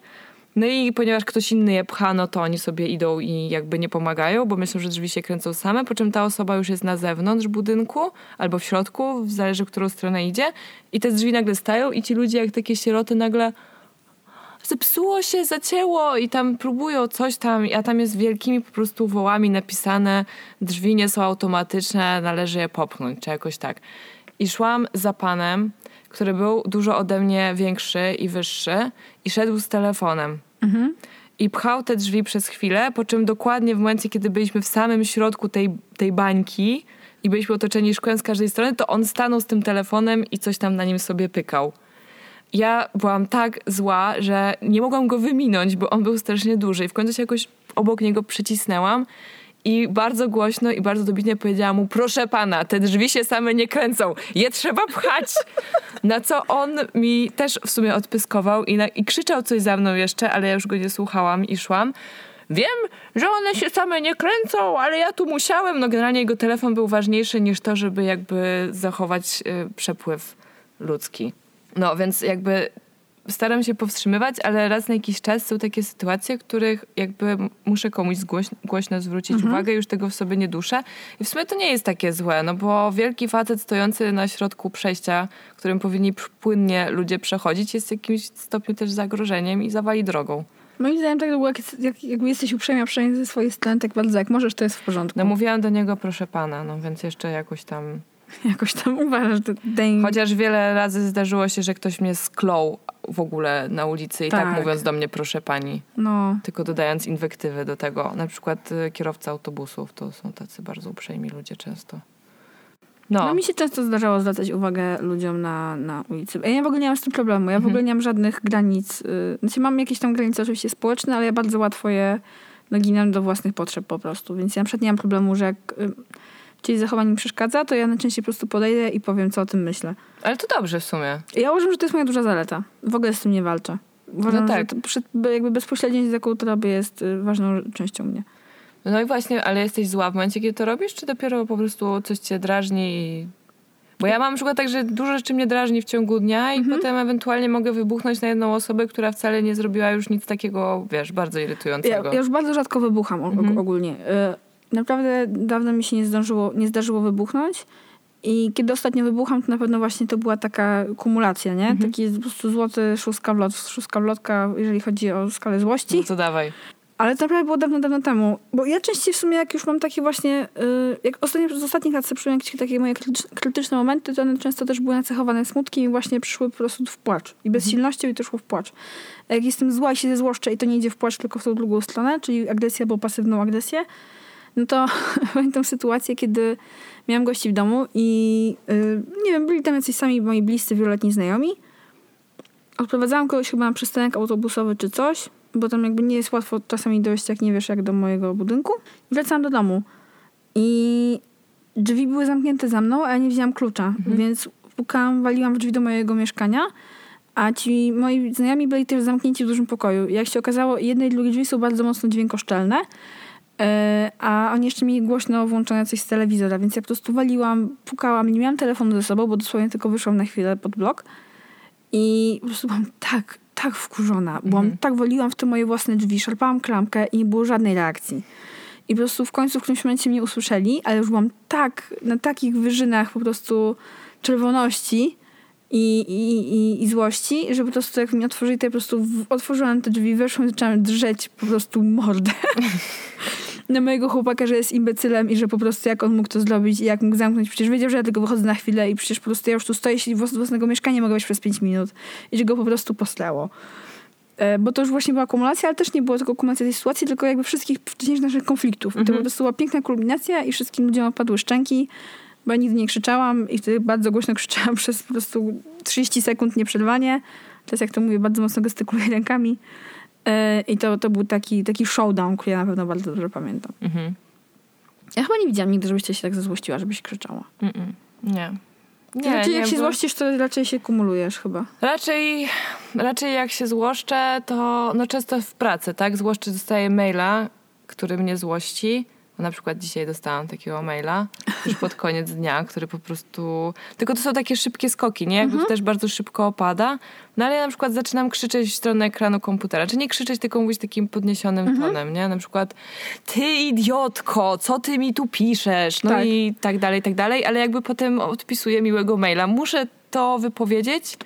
no i ponieważ ktoś inny je pcha, no to oni sobie idą i jakby nie pomagają, bo myślą, że drzwi się kręcą same, po czym ta osoba już jest na zewnątrz budynku albo w środku, zależy, w którą stronę idzie i te drzwi nagle stają i ci ludzie jak takie sieroty nagle zepsuło się, zacięło i tam próbują coś tam, a tam jest wielkimi po prostu wołami napisane drzwi nie są automatyczne, należy je popchnąć, czy jakoś tak. I szłam za panem, który był dużo ode mnie większy i wyższy i szedł z telefonem. I pchał te drzwi przez chwilę, po czym dokładnie w momencie, kiedy byliśmy w samym środku tej, tej bańki i byliśmy otoczeni szkłem z każdej strony, to on stanął z tym telefonem i coś tam na nim sobie pykał. Ja byłam tak zła, że nie mogłam go wyminąć, bo on był strasznie duży i w końcu się jakoś obok niego przycisnęłam i bardzo głośno i bardzo dobitnie powiedziałam mu, proszę pana, te drzwi się same nie kręcą, je trzeba pchać. Na co on mi też w sumie odpyskował i, na, i krzyczał coś za mną jeszcze, ale ja już go nie słuchałam i szłam. Wiem, że one się same nie kręcą, ale ja tu musiałem. No generalnie jego telefon był ważniejszy niż to, żeby jakby zachować y, przepływ ludzki. No więc jakby staram się powstrzymywać, ale raz na jakiś czas są takie sytuacje, w których jakby muszę komuś głośno, głośno zwrócić mhm. uwagę, już tego w sobie nie duszę. I w sumie to nie jest takie złe, no bo wielki facet stojący na środku przejścia, którym powinni płynnie ludzie przechodzić, jest w jakimś stopniu też zagrożeniem i zawali drogą. Moim zdaniem tak było, jak, jak, jakby jesteś uprzejma przynajmniej ze swojej strony, tak bardzo jak możesz, to jest w porządku. No mówiłam do niego, proszę pana, no więc jeszcze jakoś tam... *laughs* Jakoś tam uważasz, dang. Chociaż wiele razy zdarzyło się, że ktoś mnie sklął w ogóle na ulicy i tak, tak mówiąc do mnie, proszę pani. No. Tylko dodając inwektywy do tego. Na przykład y, kierowca autobusów, to są tacy bardzo uprzejmi ludzie często. No. no mi się często zdarzało zwracać uwagę ludziom na, na ulicy. Ja w ogóle nie mam z tym problemu. Ja w mhm. ogóle nie mam żadnych granic. Y, znaczy mam jakieś tam granice oczywiście społeczne, ale ja bardzo łatwo je naginam do własnych potrzeb po prostu. Więc ja na przykład nie mam problemu, że jak y, czyjeś zachowanie mi przeszkadza, to ja najczęściej po prostu podejdę i powiem, co o tym myślę. Ale to dobrze w sumie. Ja uważam, że to jest moja duża zaleta. W ogóle z tym nie walczę. Uważam, no tak. że to, jakby bezpośrednie z jaką to robię jest y, ważną częścią mnie. No i właśnie, ale jesteś zła w momencie, kiedy to robisz, czy dopiero po prostu coś cię drażni i... Bo ja mam na przykład tak, że dużo rzeczy mnie drażni w ciągu dnia i mhm. potem ewentualnie mogę wybuchnąć na jedną osobę, która wcale nie zrobiła już nic takiego, wiesz, bardzo irytującego. Ja, ja już bardzo rzadko wybucham mhm. ogólnie. Naprawdę dawno mi się nie, zdążyło, nie zdarzyło wybuchnąć. I kiedy ostatnio wybucham, to na pewno właśnie to była taka kumulacja, nie? Mhm. Taki po prostu złoty szóstka, wlot, szóstka wlotka, jeżeli chodzi o skalę złości. No to dawaj. Ale to naprawdę było dawno, dawno temu. Bo ja częściej w sumie, jak już mam takie właśnie, yy, jak ostatnio, z ostatnich lat sobie jakieś takie moje krytyczne momenty, to one często też były nacechowane smutkiem i właśnie przyszły po prostu w płacz. I bezsilnością i to szło w płacz. A jak jestem zła i się zezłoszczę i to nie idzie w płacz, tylko w tą drugą stronę, czyli agresję albo pasywną agresję, no to *laughs* pamiętam sytuację, kiedy miałam gości w domu i yy, nie wiem, byli tam jacyś sami moi bliscy, wieloletni znajomi. Odprowadzałam kogoś chyba na przystanek autobusowy czy coś bo tam jakby nie jest łatwo czasami dojść, jak nie wiesz, jak do mojego budynku. I wracałam do domu. I drzwi były zamknięte za mną, a ja nie wzięłam klucza, mhm. więc pukałam, waliłam w drzwi do mojego mieszkania, a ci moi znajomi byli też zamknięci w dużym pokoju. Jak się okazało, jedne i drugie drzwi są bardzo mocno dźwiękoszczelne, a oni jeszcze mieli głośno włączone coś z telewizora, więc ja po prostu waliłam, pukałam, nie miałam telefonu ze sobą, bo dosłownie tylko wyszłam na chwilę pod blok i po prostu byłam tak tak wkurzona. Byłam, mhm. tak woliłam w te moje własne drzwi, szarpałam klamkę i nie było żadnej reakcji. I po prostu w końcu w którymś momencie mnie usłyszeli, ale już byłam tak, na takich wyżynach po prostu czerwoności i, i, i, i złości, że po prostu jak mi otworzyli, to ja po prostu w, otworzyłam te drzwi, weszłam i zaczęłam drzeć po prostu mordę. *laughs* na mojego chłopaka, że jest imbecylem i że po prostu jak on mógł to zrobić i jak mógł zamknąć. Przecież wiedział, że ja tylko wychodzę na chwilę i przecież po prostu ja już tu stoję i z własnego mieszkania mogę być przez 5 minut. I że go po prostu poslało. E, bo to już właśnie była akumulacja, ale też nie było tylko akumulacja tej sytuacji, tylko jakby wszystkich wcześniejszych naszych konfliktów. I to mhm. po prostu była piękna kulminacja i wszystkim ludziom opadły szczęki, bo ja nigdy nie krzyczałam i wtedy bardzo głośno krzyczałam *laughs* przez po prostu 30 sekund nieprzerwanie. Teraz jak to mówię, bardzo mocno gestykuluję *laughs* rękami. E, I to, to był taki, taki showdown, który ja na pewno bardzo dobrze pamiętam. Mhm. Ja chyba nie widziałam nigdy, żebyście się tak zezłościła, żebyś krzyczała. Mm-mm. Nie. Nie, raczej nie, jak się bo... złościsz, to raczej się kumulujesz chyba. Raczej, raczej jak się złoszczę, to no często w pracy, tak? Złoszczę, dostaję maila, który mnie złości na przykład dzisiaj dostałam takiego maila już pod koniec dnia, który po prostu... Tylko to są takie szybkie skoki, nie? Jakby mhm. też bardzo szybko opada. No ale ja na przykład zaczynam krzyczeć w stronę ekranu komputera. Czy nie krzyczeć, tylko mówić takim podniesionym mhm. tonem, nie? Na przykład ty idiotko, co ty mi tu piszesz? No tak. i tak dalej, tak dalej. Ale jakby potem odpisuję miłego maila. Muszę to wypowiedzieć,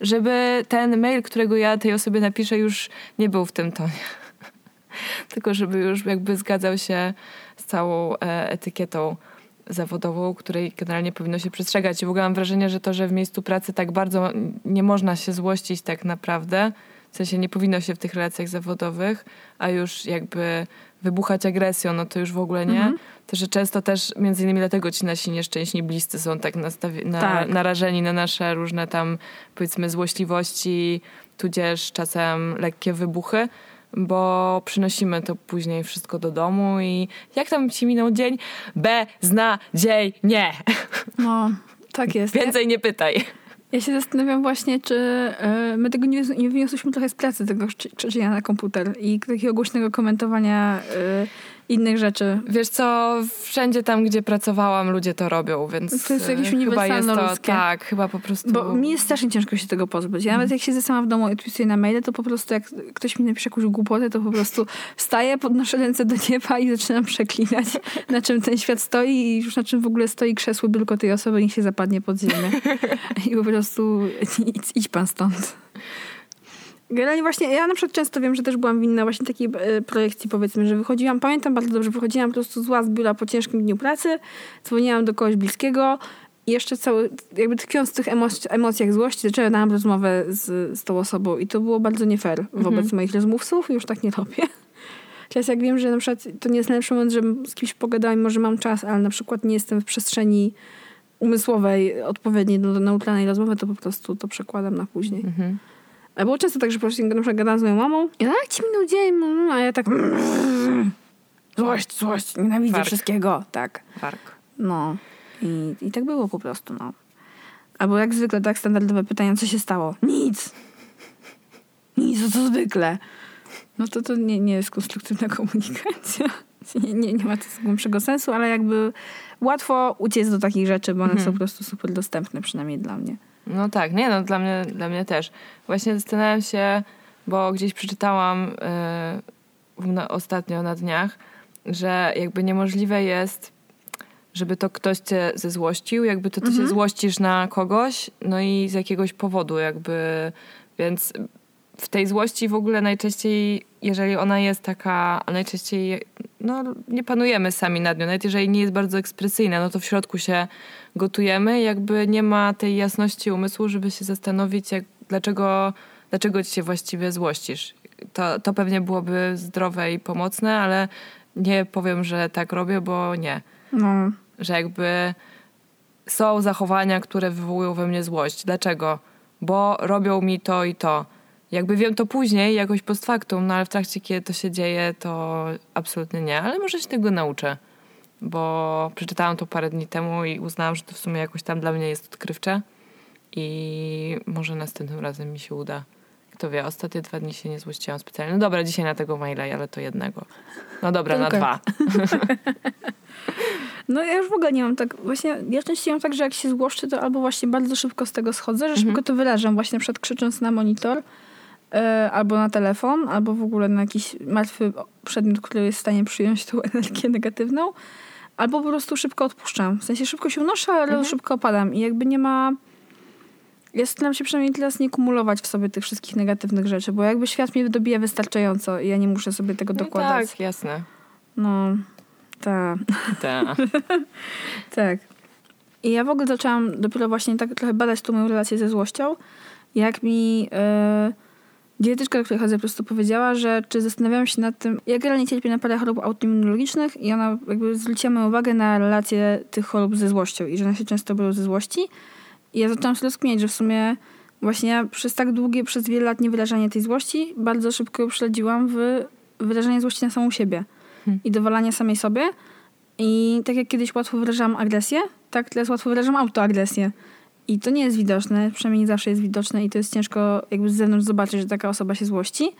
żeby ten mail, którego ja tej osobie napiszę już nie był w tym tonie. *laughs* tylko żeby już jakby zgadzał się całą e, etykietą zawodową, której generalnie powinno się przestrzegać. I w ogóle mam wrażenie, że to, że w miejscu pracy tak bardzo nie można się złościć tak naprawdę, W sensie nie powinno się w tych relacjach zawodowych, a już jakby wybuchać agresją, no to już w ogóle nie. Mhm. To, że często też między innymi dlatego ci nasi nieszczęśni bliscy są tak nastawi- na, Tak. narażeni na nasze różne tam powiedzmy złośliwości, tudzież czasem lekkie wybuchy, bo przynosimy to później wszystko do domu i jak tam ci minął dzień? Beznadziejnie! No, tak jest. Więcej nie pytaj. Ja się zastanawiam właśnie, czy e, my tego nie, nie wyniosłyśmy trochę z pracy, tego krzyczenia na komputer i takiego głośnego komentowania e, innych rzeczy. Wiesz co, wszędzie tam, gdzie pracowałam, ludzie to robią, więc To jest jakieś e, chyba jest to, tak, chyba po prostu... Bo mi jest strasznie ciężko się tego pozbyć. Ja nawet jak siedzę sama w domu i odpisuję na maile, to po prostu jak ktoś mi napisze jakąś głupotę, to po prostu wstaję, podnoszę ręce do nieba i zaczynam przeklinać, *laughs* na czym ten świat stoi i już na czym w ogóle stoi krzesło tylko tej osoby, niech się zapadnie pod ziemię. I po prostu idź pan stąd. Generalnie właśnie, ja na przykład często wiem, że też byłam winna właśnie takiej e, projekcji, powiedzmy, że wychodziłam, pamiętam bardzo dobrze, wychodziłam po prostu zła z biura po ciężkim dniu pracy, dzwoniłam do kogoś bliskiego i jeszcze cały, jakby tkwiąc w tych emoc- emocjach złości, zaczęłam rozmowę z, z tą osobą i to było bardzo nie fair wobec moich rozmówców i już tak nie robię. Teraz jak wiem, że na przykład to nie jest najlepszy moment, żebym z kimś pogadała, mimo że mam czas, ale na przykład nie jestem w przestrzeni umysłowej odpowiedniej do, do neutralnej rozmowy, to po prostu to przekładam na później. Mhm. A było często tak, że po prostu na przykład gadałam z moją mamą i ona, jak ci minął dzień, mm, a ja tak złość, złość, nienawidzę Wark. wszystkiego. Tak, Wark. no. I, I tak było po prostu, no. Albo jak zwykle, tak standardowe pytania, co się stało? Nic. Nic, to co zwykle. No to to nie, nie jest konstruktywna *laughs* komunikacja. Nie, nie, nie ma to głębszego sensu, ale jakby łatwo uciec do takich rzeczy, bo one są po prostu super dostępne, przynajmniej dla mnie. No tak, nie no, dla mnie, dla mnie też. Właśnie zastanawiam się, bo gdzieś przeczytałam yy, na, ostatnio na dniach, że jakby niemożliwe jest, żeby to ktoś cię zezłościł, jakby to ty się złościsz na kogoś, no i z jakiegoś powodu jakby, więc w tej złości w ogóle najczęściej, jeżeli ona jest taka, a najczęściej no, nie panujemy sami nad nią, nawet jeżeli nie jest bardzo ekspresyjna, no to w środku się gotujemy, jakby nie ma tej jasności umysłu, żeby się zastanowić, jak, dlaczego, dlaczego ci się właściwie złościsz. To, to pewnie byłoby zdrowe i pomocne, ale nie powiem, że tak robię, bo nie. No, Że jakby są zachowania, które wywołują we mnie złość. Dlaczego? Bo robią mi to i to. Jakby wiem to później, jakoś post factum, no ale w trakcie, kiedy to się dzieje, to absolutnie nie. Ale może się tego nauczę, bo przeczytałam to parę dni temu i uznałam, że to w sumie jakoś tam dla mnie jest odkrywcze i może następnym razem mi się uda. Kto wie, ostatnie dwa dni się nie złościłam specjalnie. No dobra, dzisiaj na tego maila, ale to jednego. No dobra, na dwa. *laughs* No ja już w ogóle nie mam tak, właśnie ja częściej mam tak, że jak się złoszczę, to albo właśnie bardzo szybko z tego schodzę, że szybko to wyrażam, właśnie na przykład krzycząc na monitor, albo na telefon, albo w ogóle na jakiś martwy przedmiot, który jest w stanie przyjąć tą *laughs* energię negatywną, albo po prostu szybko odpuszczam. W sensie szybko się unoszę, ale szybko opadam i jakby nie ma... Ja staram się przynajmniej teraz nie kumulować w sobie tych wszystkich negatywnych rzeczy, bo jakby świat mnie dobija wystarczająco i ja nie muszę sobie tego No dokładać. tak, jasne. No, tak. Tak. *laughs* Tak. I ja w ogóle zaczęłam dopiero właśnie tak trochę badać tą moją relację ze złością, jak mi e, dietetyczka, do której chodzę, po prostu powiedziała, że czy zastanawiałam się nad tym, jak realnie cierpię na parę chorób autoimmunologicznych i ona jakby zwróciła moją uwagę na relację tych chorób ze złością i że one się często biorą ze złości. I ja zaczęłam sobie rozkminiać, że w sumie właśnie ja przez tak długie, przez wiele lat niewyrażanie tej złości bardzo szybko ją w wyrażanie złości na samą siebie i dowalanie samej sobie. I tak jak kiedyś łatwo wyrażam agresję, tak teraz łatwo wyrażam autoagresję. I to nie jest widoczne, przynajmniej nie zawsze jest widoczne i to jest ciężko jakby z zewnątrz zobaczyć, że taka osoba się złości.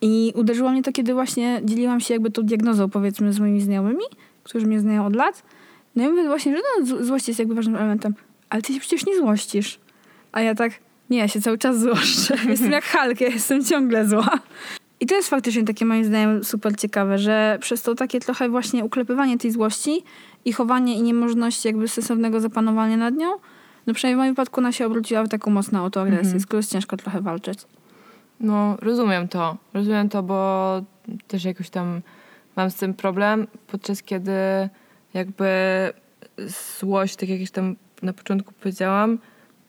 I uderzyło mnie to, kiedy właśnie dzieliłam się jakby tą diagnozą, powiedzmy, z moimi znajomymi, którzy mnie znają od lat. No i mówię właśnie, że no, złość jest jakby ważnym elementem. Ale ty się przecież nie złościsz. A ja tak, nie, ja się cały czas złoszczę. *laughs* Jestem jak Hulk, ja jestem ciągle zła. I to jest faktycznie takie moim zdaniem super ciekawe, że przez to takie trochę właśnie uklepywanie tej złości i chowanie i niemożności jakby sensownego zapanowania nad nią, no przynajmniej w moim wypadku ona się obróciła w taką mocną autoagresję, z którą jest ciężko trochę walczyć. No, rozumiem to. Rozumiem to, bo też jakoś tam mam z tym problem, podczas kiedy jakby złość, tak jak już tam na początku powiedziałam,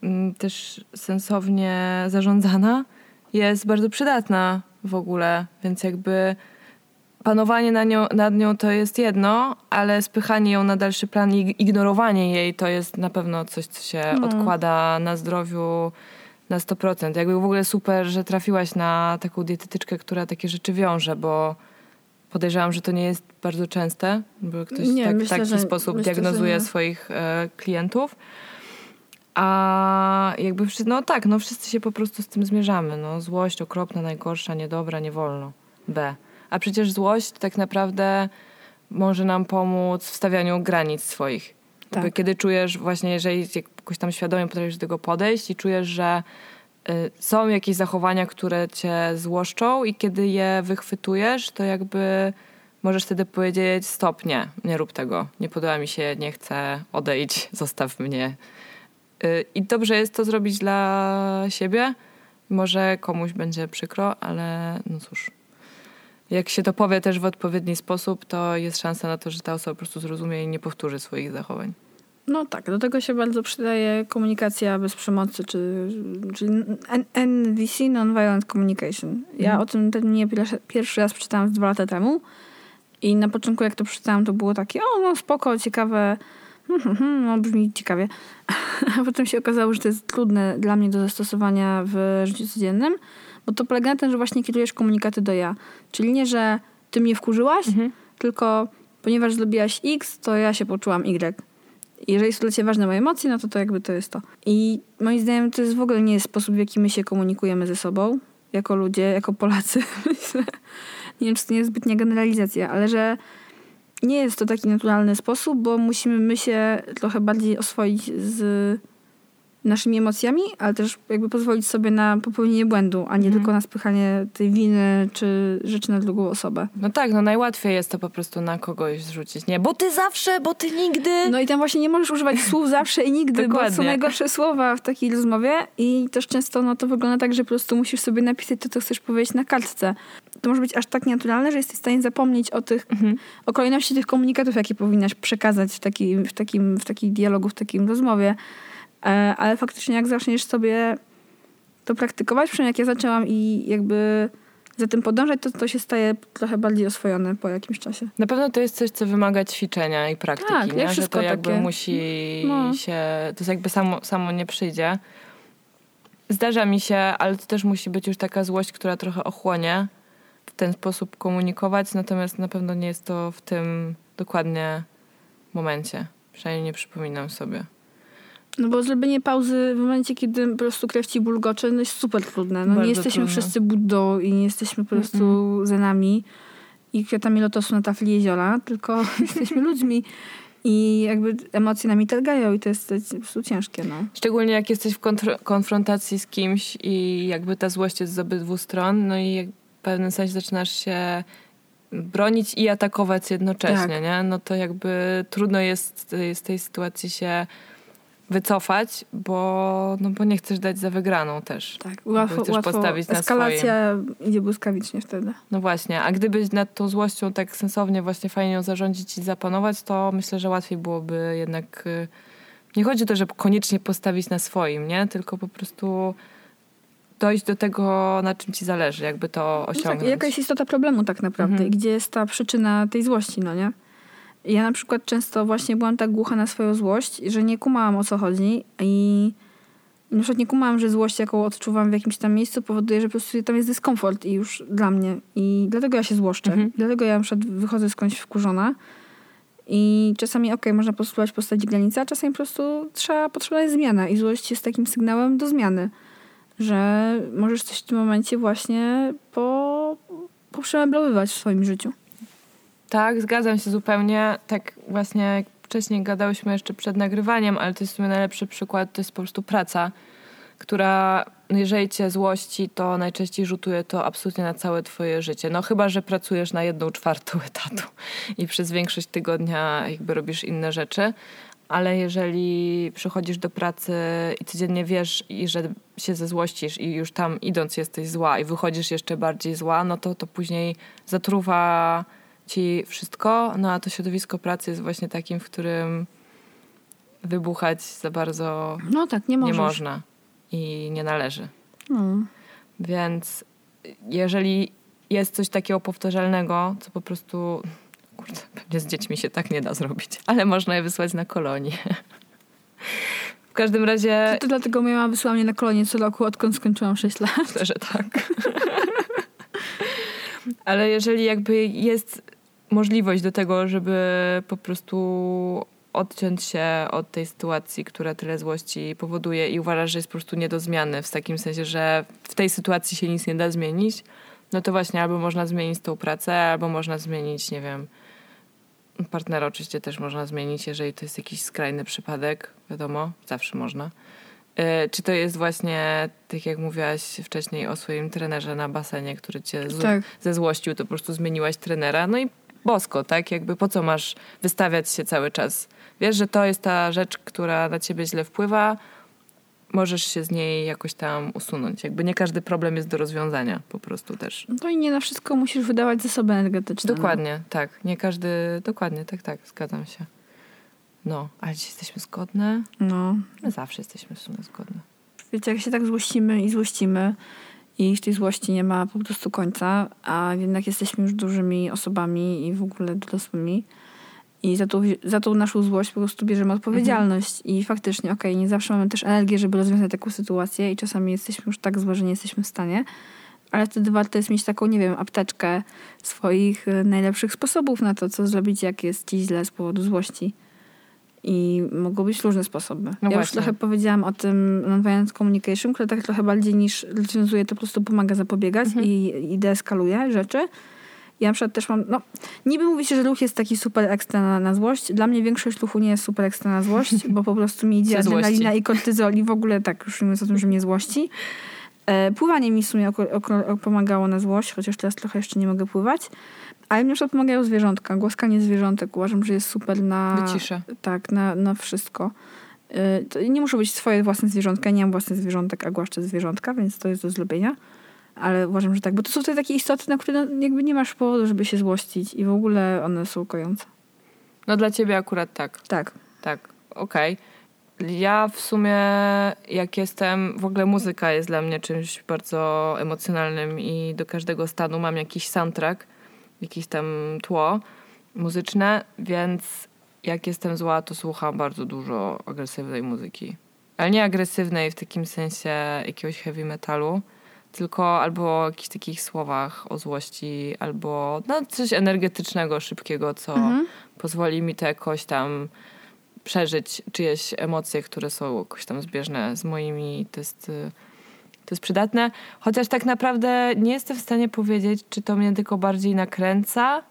mm, też sensownie zarządzana, jest bardzo przydatna w ogóle, więc jakby panowanie na nią, nad nią to jest jedno, ale spychanie ją na dalszy plan i ignorowanie jej to jest na pewno coś, co się No. odkłada na zdrowiu na 100%. Jakby w ogóle super, że trafiłaś na taką dietetyczkę, która takie rzeczy wiąże, bo podejrzewam, że to nie jest bardzo częste, bo ktoś Nie, tak, w myślę, taki że- sposób myślę, diagnozuje swoich e, klientów. A jakby, no tak, no wszyscy się po prostu z tym zmierzamy. No, złość okropna, najgorsza, niedobra, nie wolno. B. A przecież złość tak naprawdę może nam pomóc w stawianiu granic swoich. Tak. Kiedy czujesz właśnie, jeżeli jakoś tam świadomie potrafisz do tego podejść i czujesz, że y, są jakieś zachowania, które cię złoszczą i kiedy je wychwytujesz, to jakby możesz wtedy powiedzieć stop, nie, nie rób tego, nie podoba mi się, nie chcę, odejdź, *laughs* zostaw mnie. Y, I dobrze jest to zrobić dla siebie. Może komuś będzie przykro, ale no cóż. Jak się to powie też w odpowiedni sposób, to jest szansa na to, że ta osoba po prostu zrozumie i nie powtórzy swoich zachowań. No tak, do tego się bardzo przydaje komunikacja bez przemocy, czy, czyli NVC, Non-Violent Communication. Ja Mhm. o tym terminie pierwszy, pierwszy raz przeczytałam dwa lata temu i na początku jak to przeczytałam, to było takie, o no spoko, ciekawe, hmm, hmm, hmm, no brzmi ciekawie. *laughs* A potem się okazało, że to jest trudne dla mnie do zastosowania w życiu codziennym, bo to polega na tym, że właśnie kierujesz komunikaty do ja. Czyli nie, że ty mnie wkurzyłaś, tylko ponieważ zrobiłaś X, to ja się poczułam Y. Jeżeli są dla ciebie ważne moje emocje, no to to jakby to jest to. I moim zdaniem to jest w ogóle nie jest sposób, w jaki my się komunikujemy ze sobą, jako ludzie, jako Polacy. *laughs* Nie wiem, czy to nie jest zbytnia generalizacja, ale że nie jest to taki naturalny sposób, bo musimy my się trochę bardziej oswoić z naszymi emocjami, ale też jakby pozwolić sobie na popełnienie błędu, a nie Mhm. tylko na spychanie tej winy czy rzeczy na drugą osobę. No tak, no najłatwiej jest to po prostu na kogoś zrzucić. Nie, bo ty zawsze, bo ty nigdy. No i tam właśnie nie możesz używać *laughs* słów zawsze i nigdy, bo są najgorsze słowa w takiej rozmowie i też często no, to wygląda tak, że po prostu musisz sobie napisać to, co chcesz powiedzieć na kartce. To może być aż tak nienaturalne, że jesteś w stanie zapomnieć o tych, Mhm. o kolejności tych komunikatów, jakie powinnaś przekazać w takim, w takim, w takim dialogu, w takim rozmowie. E, ale faktycznie jak zaczniesz sobie to praktykować, przynajmniej jak ja zaczęłam i jakby za tym podążać, to to się staje trochę bardziej oswojone po jakimś czasie. Na pewno to jest coś, co wymaga ćwiczenia i praktyki, Tak, nie? że to jakby takie. musi No. się, to jest jakby samo, samo nie przyjdzie. Zdarza mi się, ale to też musi być już taka złość, która trochę ochłonie w ten sposób komunikować, natomiast na pewno nie jest to w tym dokładnie momencie. Przynajmniej nie przypominam sobie. No bo zrobienie pauzy w momencie, kiedy po prostu krew ci bulgocze, no jest super trudne. No Bardzo nie jesteśmy trudne. wszyscy Buddą i nie jesteśmy po prostu zenami i kwiatami lotosu na tafli jeziora, tylko *laughs* jesteśmy ludźmi i jakby emocje nami targają i to jest, to jest po prostu ciężkie, no. Szczególnie jak jesteś w konfrontacji z kimś i jakby ta złość jest z obydwu stron, no i jak w pewnym sensie zaczynasz się bronić i atakować jednocześnie, Tak. nie? No to jakby trudno jest z tej sytuacji się wycofać, bo, no bo nie chcesz dać za wygraną też. Tak, łatwo, chcesz łatwo. postawić na Eskalacja idzie błyskawicznie wtedy. No właśnie, a gdybyś nad tą złością tak sensownie właśnie fajnie ją zarządzić i zapanować, to myślę, że łatwiej byłoby jednak... y, Nie chodzi o to, żeby koniecznie postawić na swoim, nie? Tylko po prostu dojść do tego, na czym ci zależy, jakby to No tak, osiągnąć. jaka jest istota problemu tak naprawdę Mhm. i gdzie jest ta przyczyna tej złości, no nie? Ja na przykład często właśnie byłam tak głucha na swoją złość, że nie kumałam o co chodzi i na przykład nie kumałam, że złość, jaką odczuwam w jakimś tam miejscu powoduje, że po prostu tam jest dyskomfort i już dla mnie. I dlatego ja się złoszczę. Mhm. Dlatego ja na przykład wychodzę skądś wkurzona i czasami okej, można postulować postawić granicę, a czasami po prostu trzeba, potrzebna jest zmiana i złość jest takim sygnałem do zmiany, że możesz coś w tym momencie właśnie po, poprzemeblowywać w swoim życiu. Tak, zgadzam się zupełnie. Tak właśnie jak wcześniej gadałyśmy jeszcze przed nagrywaniem, ale to jest w sumie najlepszy przykład, to jest po prostu praca, która no jeżeli cię złości, to najczęściej rzutuje to absolutnie na całe twoje życie. No chyba, że pracujesz na jedną czwartą *laughs* etatu i przez większość tygodnia jakby robisz inne rzeczy, ale jeżeli przychodzisz do pracy i codziennie wiesz, i że się zezłościsz i już tam idąc jesteś zła i wychodzisz jeszcze bardziej zła, no to to później zatruwa ci wszystko, no a to środowisko pracy jest właśnie takim, w którym wybuchać za bardzo No tak, nie nie można i nie należy. No. Więc jeżeli jest coś takiego powtarzalnego, co po prostu, kurde, pewnie z dziećmi się tak nie da zrobić, ale można je wysłać na kolonię. W każdym razie... To, to dlatego moja mama wysłała mnie na kolonię co roku, odkąd skończyłam 6 lat. Myślę, że tak. *laughs* ale jeżeli jakby jest możliwość do tego, żeby po prostu odciąć się od tej sytuacji, która tyle złości powoduje i uważasz, że jest po prostu nie do zmiany, w takim sensie, że w tej sytuacji się nic nie da zmienić, no to właśnie albo można zmienić tą pracę, albo można zmienić, nie wiem, partnera oczywiście też można zmienić, jeżeli to jest jakiś skrajny przypadek, wiadomo, zawsze można. E, czy to jest właśnie, tak jak mówiłaś wcześniej o swoim trenerze na basenie, który cię Tak. ze złościł, to po prostu zmieniłaś trenera. No i bosko, tak? Jakby po co masz wystawiać się cały czas? Wiesz, że to jest ta rzecz, która na ciebie źle wpływa, możesz się z niej jakoś tam usunąć. Jakby nie każdy problem jest do rozwiązania po prostu też. No i nie na wszystko musisz wydawać zasoby energetyczne. Dokładnie, tak. Nie każdy, dokładnie, tak, tak, zgadzam się. No, ale dziś jesteśmy zgodne. No. My zawsze jesteśmy w sumie zgodne. Wiecie, jak się tak złościmy i złościmy i tej złości nie ma po prostu końca, a jednak jesteśmy już dużymi osobami i w ogóle dorosłymi i za tą, za tą naszą złość po prostu bierzemy odpowiedzialność i faktycznie, okej, nie zawsze mamy też energię, żeby rozwiązać taką sytuację i czasami jesteśmy już tak złe, że nie jesteśmy w stanie, ale wtedy warto jest mieć taką, nie wiem, apteczkę swoich e, najlepszych sposobów na to, co zrobić, jak jest ci źle z powodu złości. I mogą być różne sposoby. No ja już właśnie. trochę powiedziałam o tym nonviolent communication, które tak trochę bardziej niż rozwiązuje, to po prostu pomaga zapobiegać i, i deeskaluje rzeczy. Ja na przykład też mam, no, niby mówi się, że ruch jest taki super ekstra na, na złość. Dla mnie większość ruchu nie jest super ekstra na złość, bo po prostu mi idzie *laughs* adrenalina i kortyzol i w ogóle tak, już mówiąc o tym, że mnie złości. E, pływanie mi w sumie pomagało na złość, chociaż teraz trochę jeszcze nie mogę pływać. Ale mi na przykład pomagają zwierzątka. Głaskanie zwierzątek uważam, że jest super na... Wycisza. Tak, na, na wszystko. Y, To nie muszą być swoje własne zwierzątka. Ja nie mam własnych zwierzątek, a głaszczę zwierzątka, więc to jest do zrobienia. Ale uważam, że tak, bo to są te takie istoty, na które no, jakby nie masz powodu, żeby się złościć i w ogóle one są kojące. No dla ciebie akurat tak. Tak. Tak, okej. Ja w sumie, jak jestem, w ogóle muzyka jest dla mnie czymś bardzo emocjonalnym i do każdego stanu mam jakiś soundtrack, jakieś tam tło muzyczne, więc jak jestem zła, to słucham bardzo dużo agresywnej muzyki. Ale nie agresywnej w takim sensie jakiegoś heavy metalu, tylko albo o jakichś takich słowach o złości, albo no, coś energetycznego, szybkiego, co Mhm. pozwoli mi to jakoś tam przeżyć czyjeś emocje, które są jakoś tam zbieżne z moimi. To jest, y, to jest przydatne. Chociaż tak naprawdę nie jestem w stanie powiedzieć, czy to mnie tylko bardziej nakręca,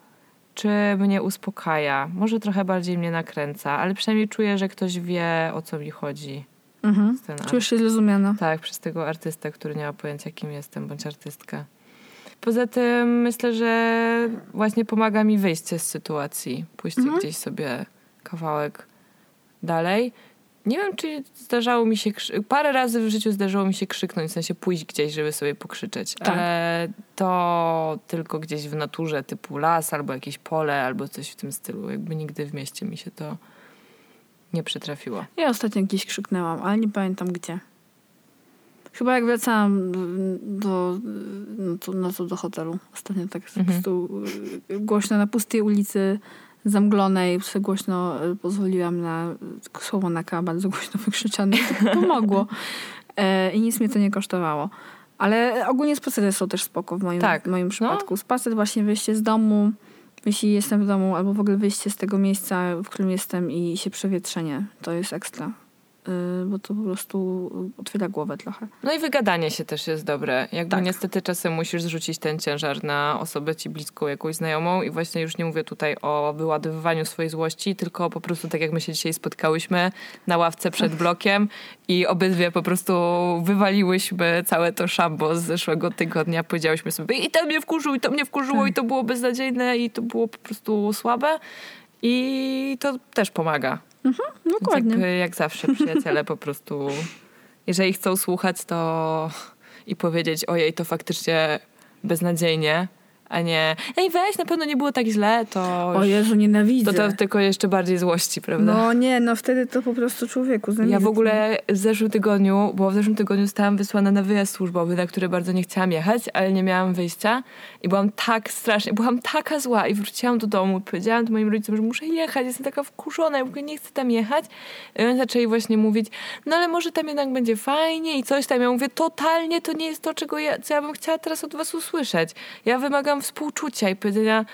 czy mnie uspokaja. Może trochę bardziej mnie nakręca, ale przynajmniej czuję, że ktoś wie, o co mi chodzi. Mhm. Czujesz się zrozumiana. tak, przez tego artystę, który nie ma pojęcia, kim jestem, bądź artystkę. Poza tym myślę, że właśnie pomaga mi wyjście z sytuacji, pójście Mhm. gdzieś sobie kawałek dalej. Nie wiem, czy zdarzało mi się. Krzy- Parę razy w życiu zdarzyło mi się krzyknąć, w sensie pójść gdzieś, żeby sobie pokrzyczeć, Tak. ale to tylko gdzieś w naturze, typu las albo jakieś pole, albo coś w tym stylu. Jakby nigdy w mieście mi się to nie przytrafiło. Ja ostatnio gdzieś krzyknęłam, ale nie pamiętam gdzie. Chyba jak wracałam do, no to, no to do hotelu. Ostatnio tak po Mhm. prostu y, głośno na pustej ulicy zamglonej, głośno y, pozwoliłam na słowo na K bardzo głośno wykrzyczane. Pomogło. E, I nic mnie to nie kosztowało. Ale ogólnie spacery są też spoko w moim, Tak. w moim No. przypadku. Spacer, właśnie wyjście z domu, jeśli jestem w domu, albo w ogóle wyjście z tego miejsca, w którym jestem i się przewietrzenie. To jest ekstra. Y, bo to po prostu otwiera głowę trochę. No i wygadanie się też jest dobre. Jakby Tak. niestety czasem musisz zrzucić ten ciężar na osobę ci bliską, jakąś znajomą i właśnie już nie mówię tutaj o wyładowywaniu swojej złości, tylko po prostu tak jak my się dzisiaj spotkałyśmy na ławce przed *laughs* blokiem i obydwie po prostu wywaliłyśmy całe to szambo z zeszłego tygodnia. Powiedziałyśmy sobie i to mnie wkurzyło, i to mnie wkurzyło, Tak. i to było beznadziejne, i to było po prostu słabe. I to też pomaga. Więc Dokładnie. Jakby, jak zawsze przyjaciele po prostu, jeżeli chcą słuchać to i powiedzieć ojej, to faktycznie beznadziejnie, a nie ej weź, na pewno nie było tak źle, to... O Jezu, nienawidzę. To, to tylko jeszcze bardziej złości, prawda? No nie, no wtedy to po prostu człowieku. Ja w ogóle w zeszłym tygodniu, bo w zeszłym tygodniu zostałam wysłana na wyjazd służbowy, na który bardzo nie chciałam jechać, ale nie miałam wyjścia i byłam tak strasznie, byłam taka zła i wróciłam do domu, powiedziałam to moim rodzicom, że muszę jechać, jestem taka wkurzona, ja w ogóle nie chcę tam jechać. I oni zaczęli właśnie mówić, no ale może tam jednak będzie fajnie i coś tam. Ja mówię, totalnie to nie jest to, czego ja, co ja bym chciała teraz od was usłyszeć. Ja wymagam współczucia i powiedzenia,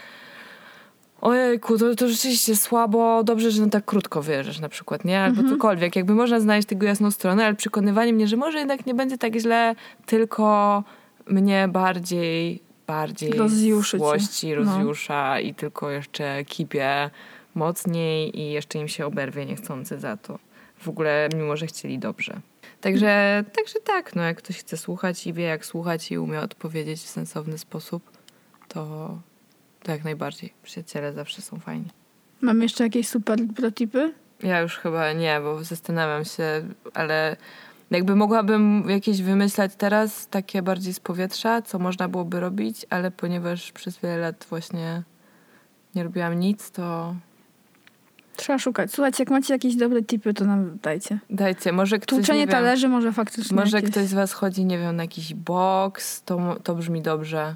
Ojejku, to, to rzeczywiście słabo, dobrze, że no tak krótko wyjeżdżasz na przykład, nie? Albo cokolwiek. Jakby można znaleźć tego jasną stronę, ale przekonywanie mnie, że może jednak nie będzie tak źle, tylko mnie bardziej, bardziej Rozjuszy cię. złości No. rozjusza i tylko jeszcze kipię mocniej i jeszcze im się oberwie niechcący za to. W ogóle, mimo że chcieli dobrze. Także, także tak, no jak ktoś chce słuchać i wie jak słuchać i umie odpowiedzieć w sensowny sposób, to, to jak najbardziej. Przyjaciele zawsze są fajni. Mam jeszcze jakieś super protipy? Ja już chyba nie, bo zastanawiam się, ale jakby mogłabym jakieś wymyślać teraz, takie bardziej z powietrza, co można byłoby robić, ale ponieważ przez wiele lat właśnie nie robiłam nic, to Trzeba szukać. Słuchajcie, jak macie jakieś dobre tipy, to nam dajcie. dajcie. Może ktoś, Tłuczenie talerzy może faktycznie może jakieś... ktoś z was chodzi, nie wiem, na jakiś boks, to, to brzmi dobrze.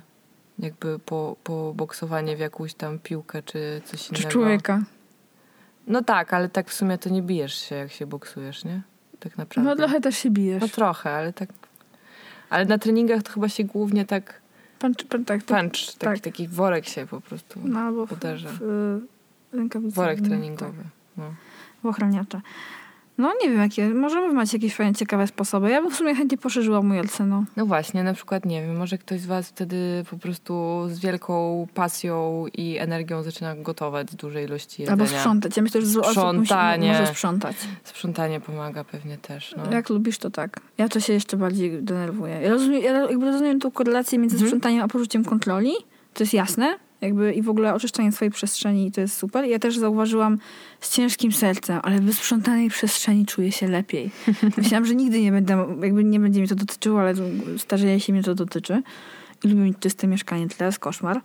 Jakby po, po boksowanie w jakąś tam piłkę czy coś Czy innego. człowieka. No tak, ale tak w sumie to nie bijesz się, jak się boksujesz, nie? Tak naprawdę. No trochę też się bijesz. No trochę, ale tak. Ale na treningach to chyba się głównie tak Pan, pan, tak, punch, taki, tak. taki worek się po prostu No albo w, uderza. w, y, rękawice. Worek no, treningowy. No. Tak, w ochraniacze. No nie wiem, jakie. Może macie jakieś fajne, ciekawe sposoby. Ja bym w sumie chętnie poszerzyła mój arsenał. no właśnie, na przykład nie wiem, może ktoś z was wtedy po prostu z wielką pasją i energią zaczyna gotować z dużej ilości jedzenia. Albo sprzątać. Ja myślę, że dużo osób Sprzątanie. może sprzątać. Sprzątanie pomaga pewnie też. No. Jak lubisz, to tak. Ja to się jeszcze bardziej denerwuję. Ja rozumiem, ja jakby rozumiem tą korelację między Mhm. sprzątaniem a poczuciem kontroli. To jest jasne. Jakby i w ogóle oczyszczanie swojej przestrzeni to jest super. Ja też zauważyłam z ciężkim sercem, ale w wysprzątanej przestrzeni czuję się lepiej. *laughs* Myślałam, że nigdy nie będę, jakby nie będzie mnie to dotyczyło, ale starzeje się mnie to dotyczy. I lubię mieć czyste mieszkanie, to jest koszmar.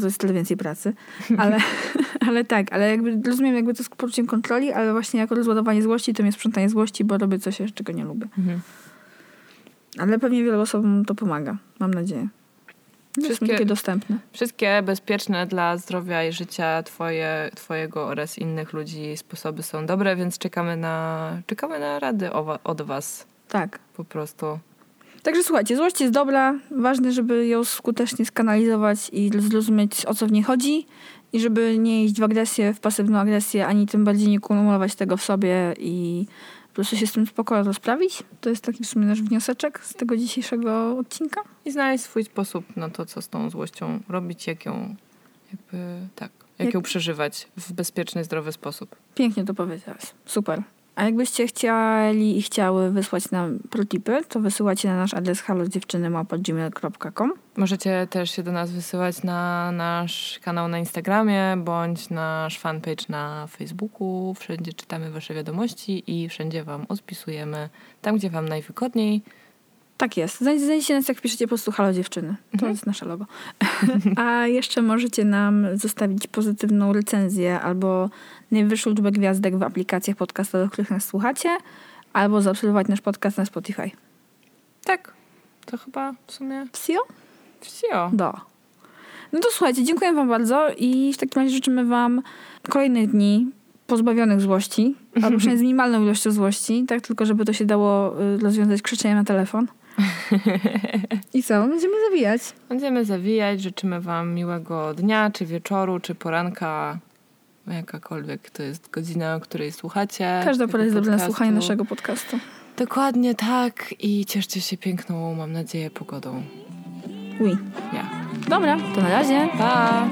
To jest tyle więcej pracy. Ale, *laughs* ale tak, ale jakby rozumiem jakby to z poczuciem kontroli, ale właśnie jako rozładowanie złości to mnie sprzątanie złości, bo robię coś, czego nie lubię. Mhm. Ale pewnie wielu osobom to pomaga, mam nadzieję. Wszystkie... Jest Wszystkie- dostępne. Wszystkie bezpieczne dla zdrowia i życia twoje, twojego oraz innych ludzi sposoby są dobre, więc czekamy na, czekamy na rady od was Tak. po prostu. Także słuchajcie, złość jest dobra. Ważne, żeby ją skutecznie skanalizować i zrozumieć, o co w niej chodzi. I żeby nie iść w agresję, w pasywną agresję, ani tym bardziej nie kumulować tego w sobie i po prostu się z tym spokoju rozprawić. To jest taki w sumie nasz wnioseczek z tego dzisiejszego odcinka. I znaleźć swój sposób na to, co z tą złością robić, jak ją, jakby, tak, jak, Jak- ją przeżywać w bezpieczny, zdrowy sposób. Pięknie to powiedziałaś. Super. A jakbyście chcieli i chciały wysłać nam protipy, to wysyłacie na nasz adres halodziewczyny.gmail.com Możecie też się do nas wysyłać na nasz kanał na Instagramie, bądź nasz fanpage na Facebooku. Wszędzie czytamy wasze wiadomości i wszędzie wam odpisujemy tam, gdzie wam najwygodniej. Tak jest. Znaj- Znajdziecie nas, jak wpiszecie po prostu Halo Dziewczyny. To Mhm. jest nasze logo. *laughs* A jeszcze możecie nam zostawić pozytywną recenzję albo najwyższą liczbę gwiazdek w aplikacjach podcastowych, których nas słuchacie, albo zaobserwować nasz podcast na Spotify. Tak, to chyba w sumie Wsio? wsio. Do. No to słuchajcie, dziękuję wam bardzo i w takim razie życzymy wam kolejnych dni pozbawionych złości, albo przynajmniej z minimalną ilością złości, tak tylko żeby to się dało y, rozwiązać krzyczeniem na telefon. I co? Będziemy zawijać. Będziemy zawijać. Życzymy Wam miłego dnia, czy wieczoru, czy poranka. Jakakolwiek to jest godzina, o której słuchacie. Każda pora jest dobra na słuchanie naszego podcastu. Dokładnie tak. I cieszcie się piękną, mam nadzieję, pogodą. Oui. Ja. Dobra, to na razie. Pa!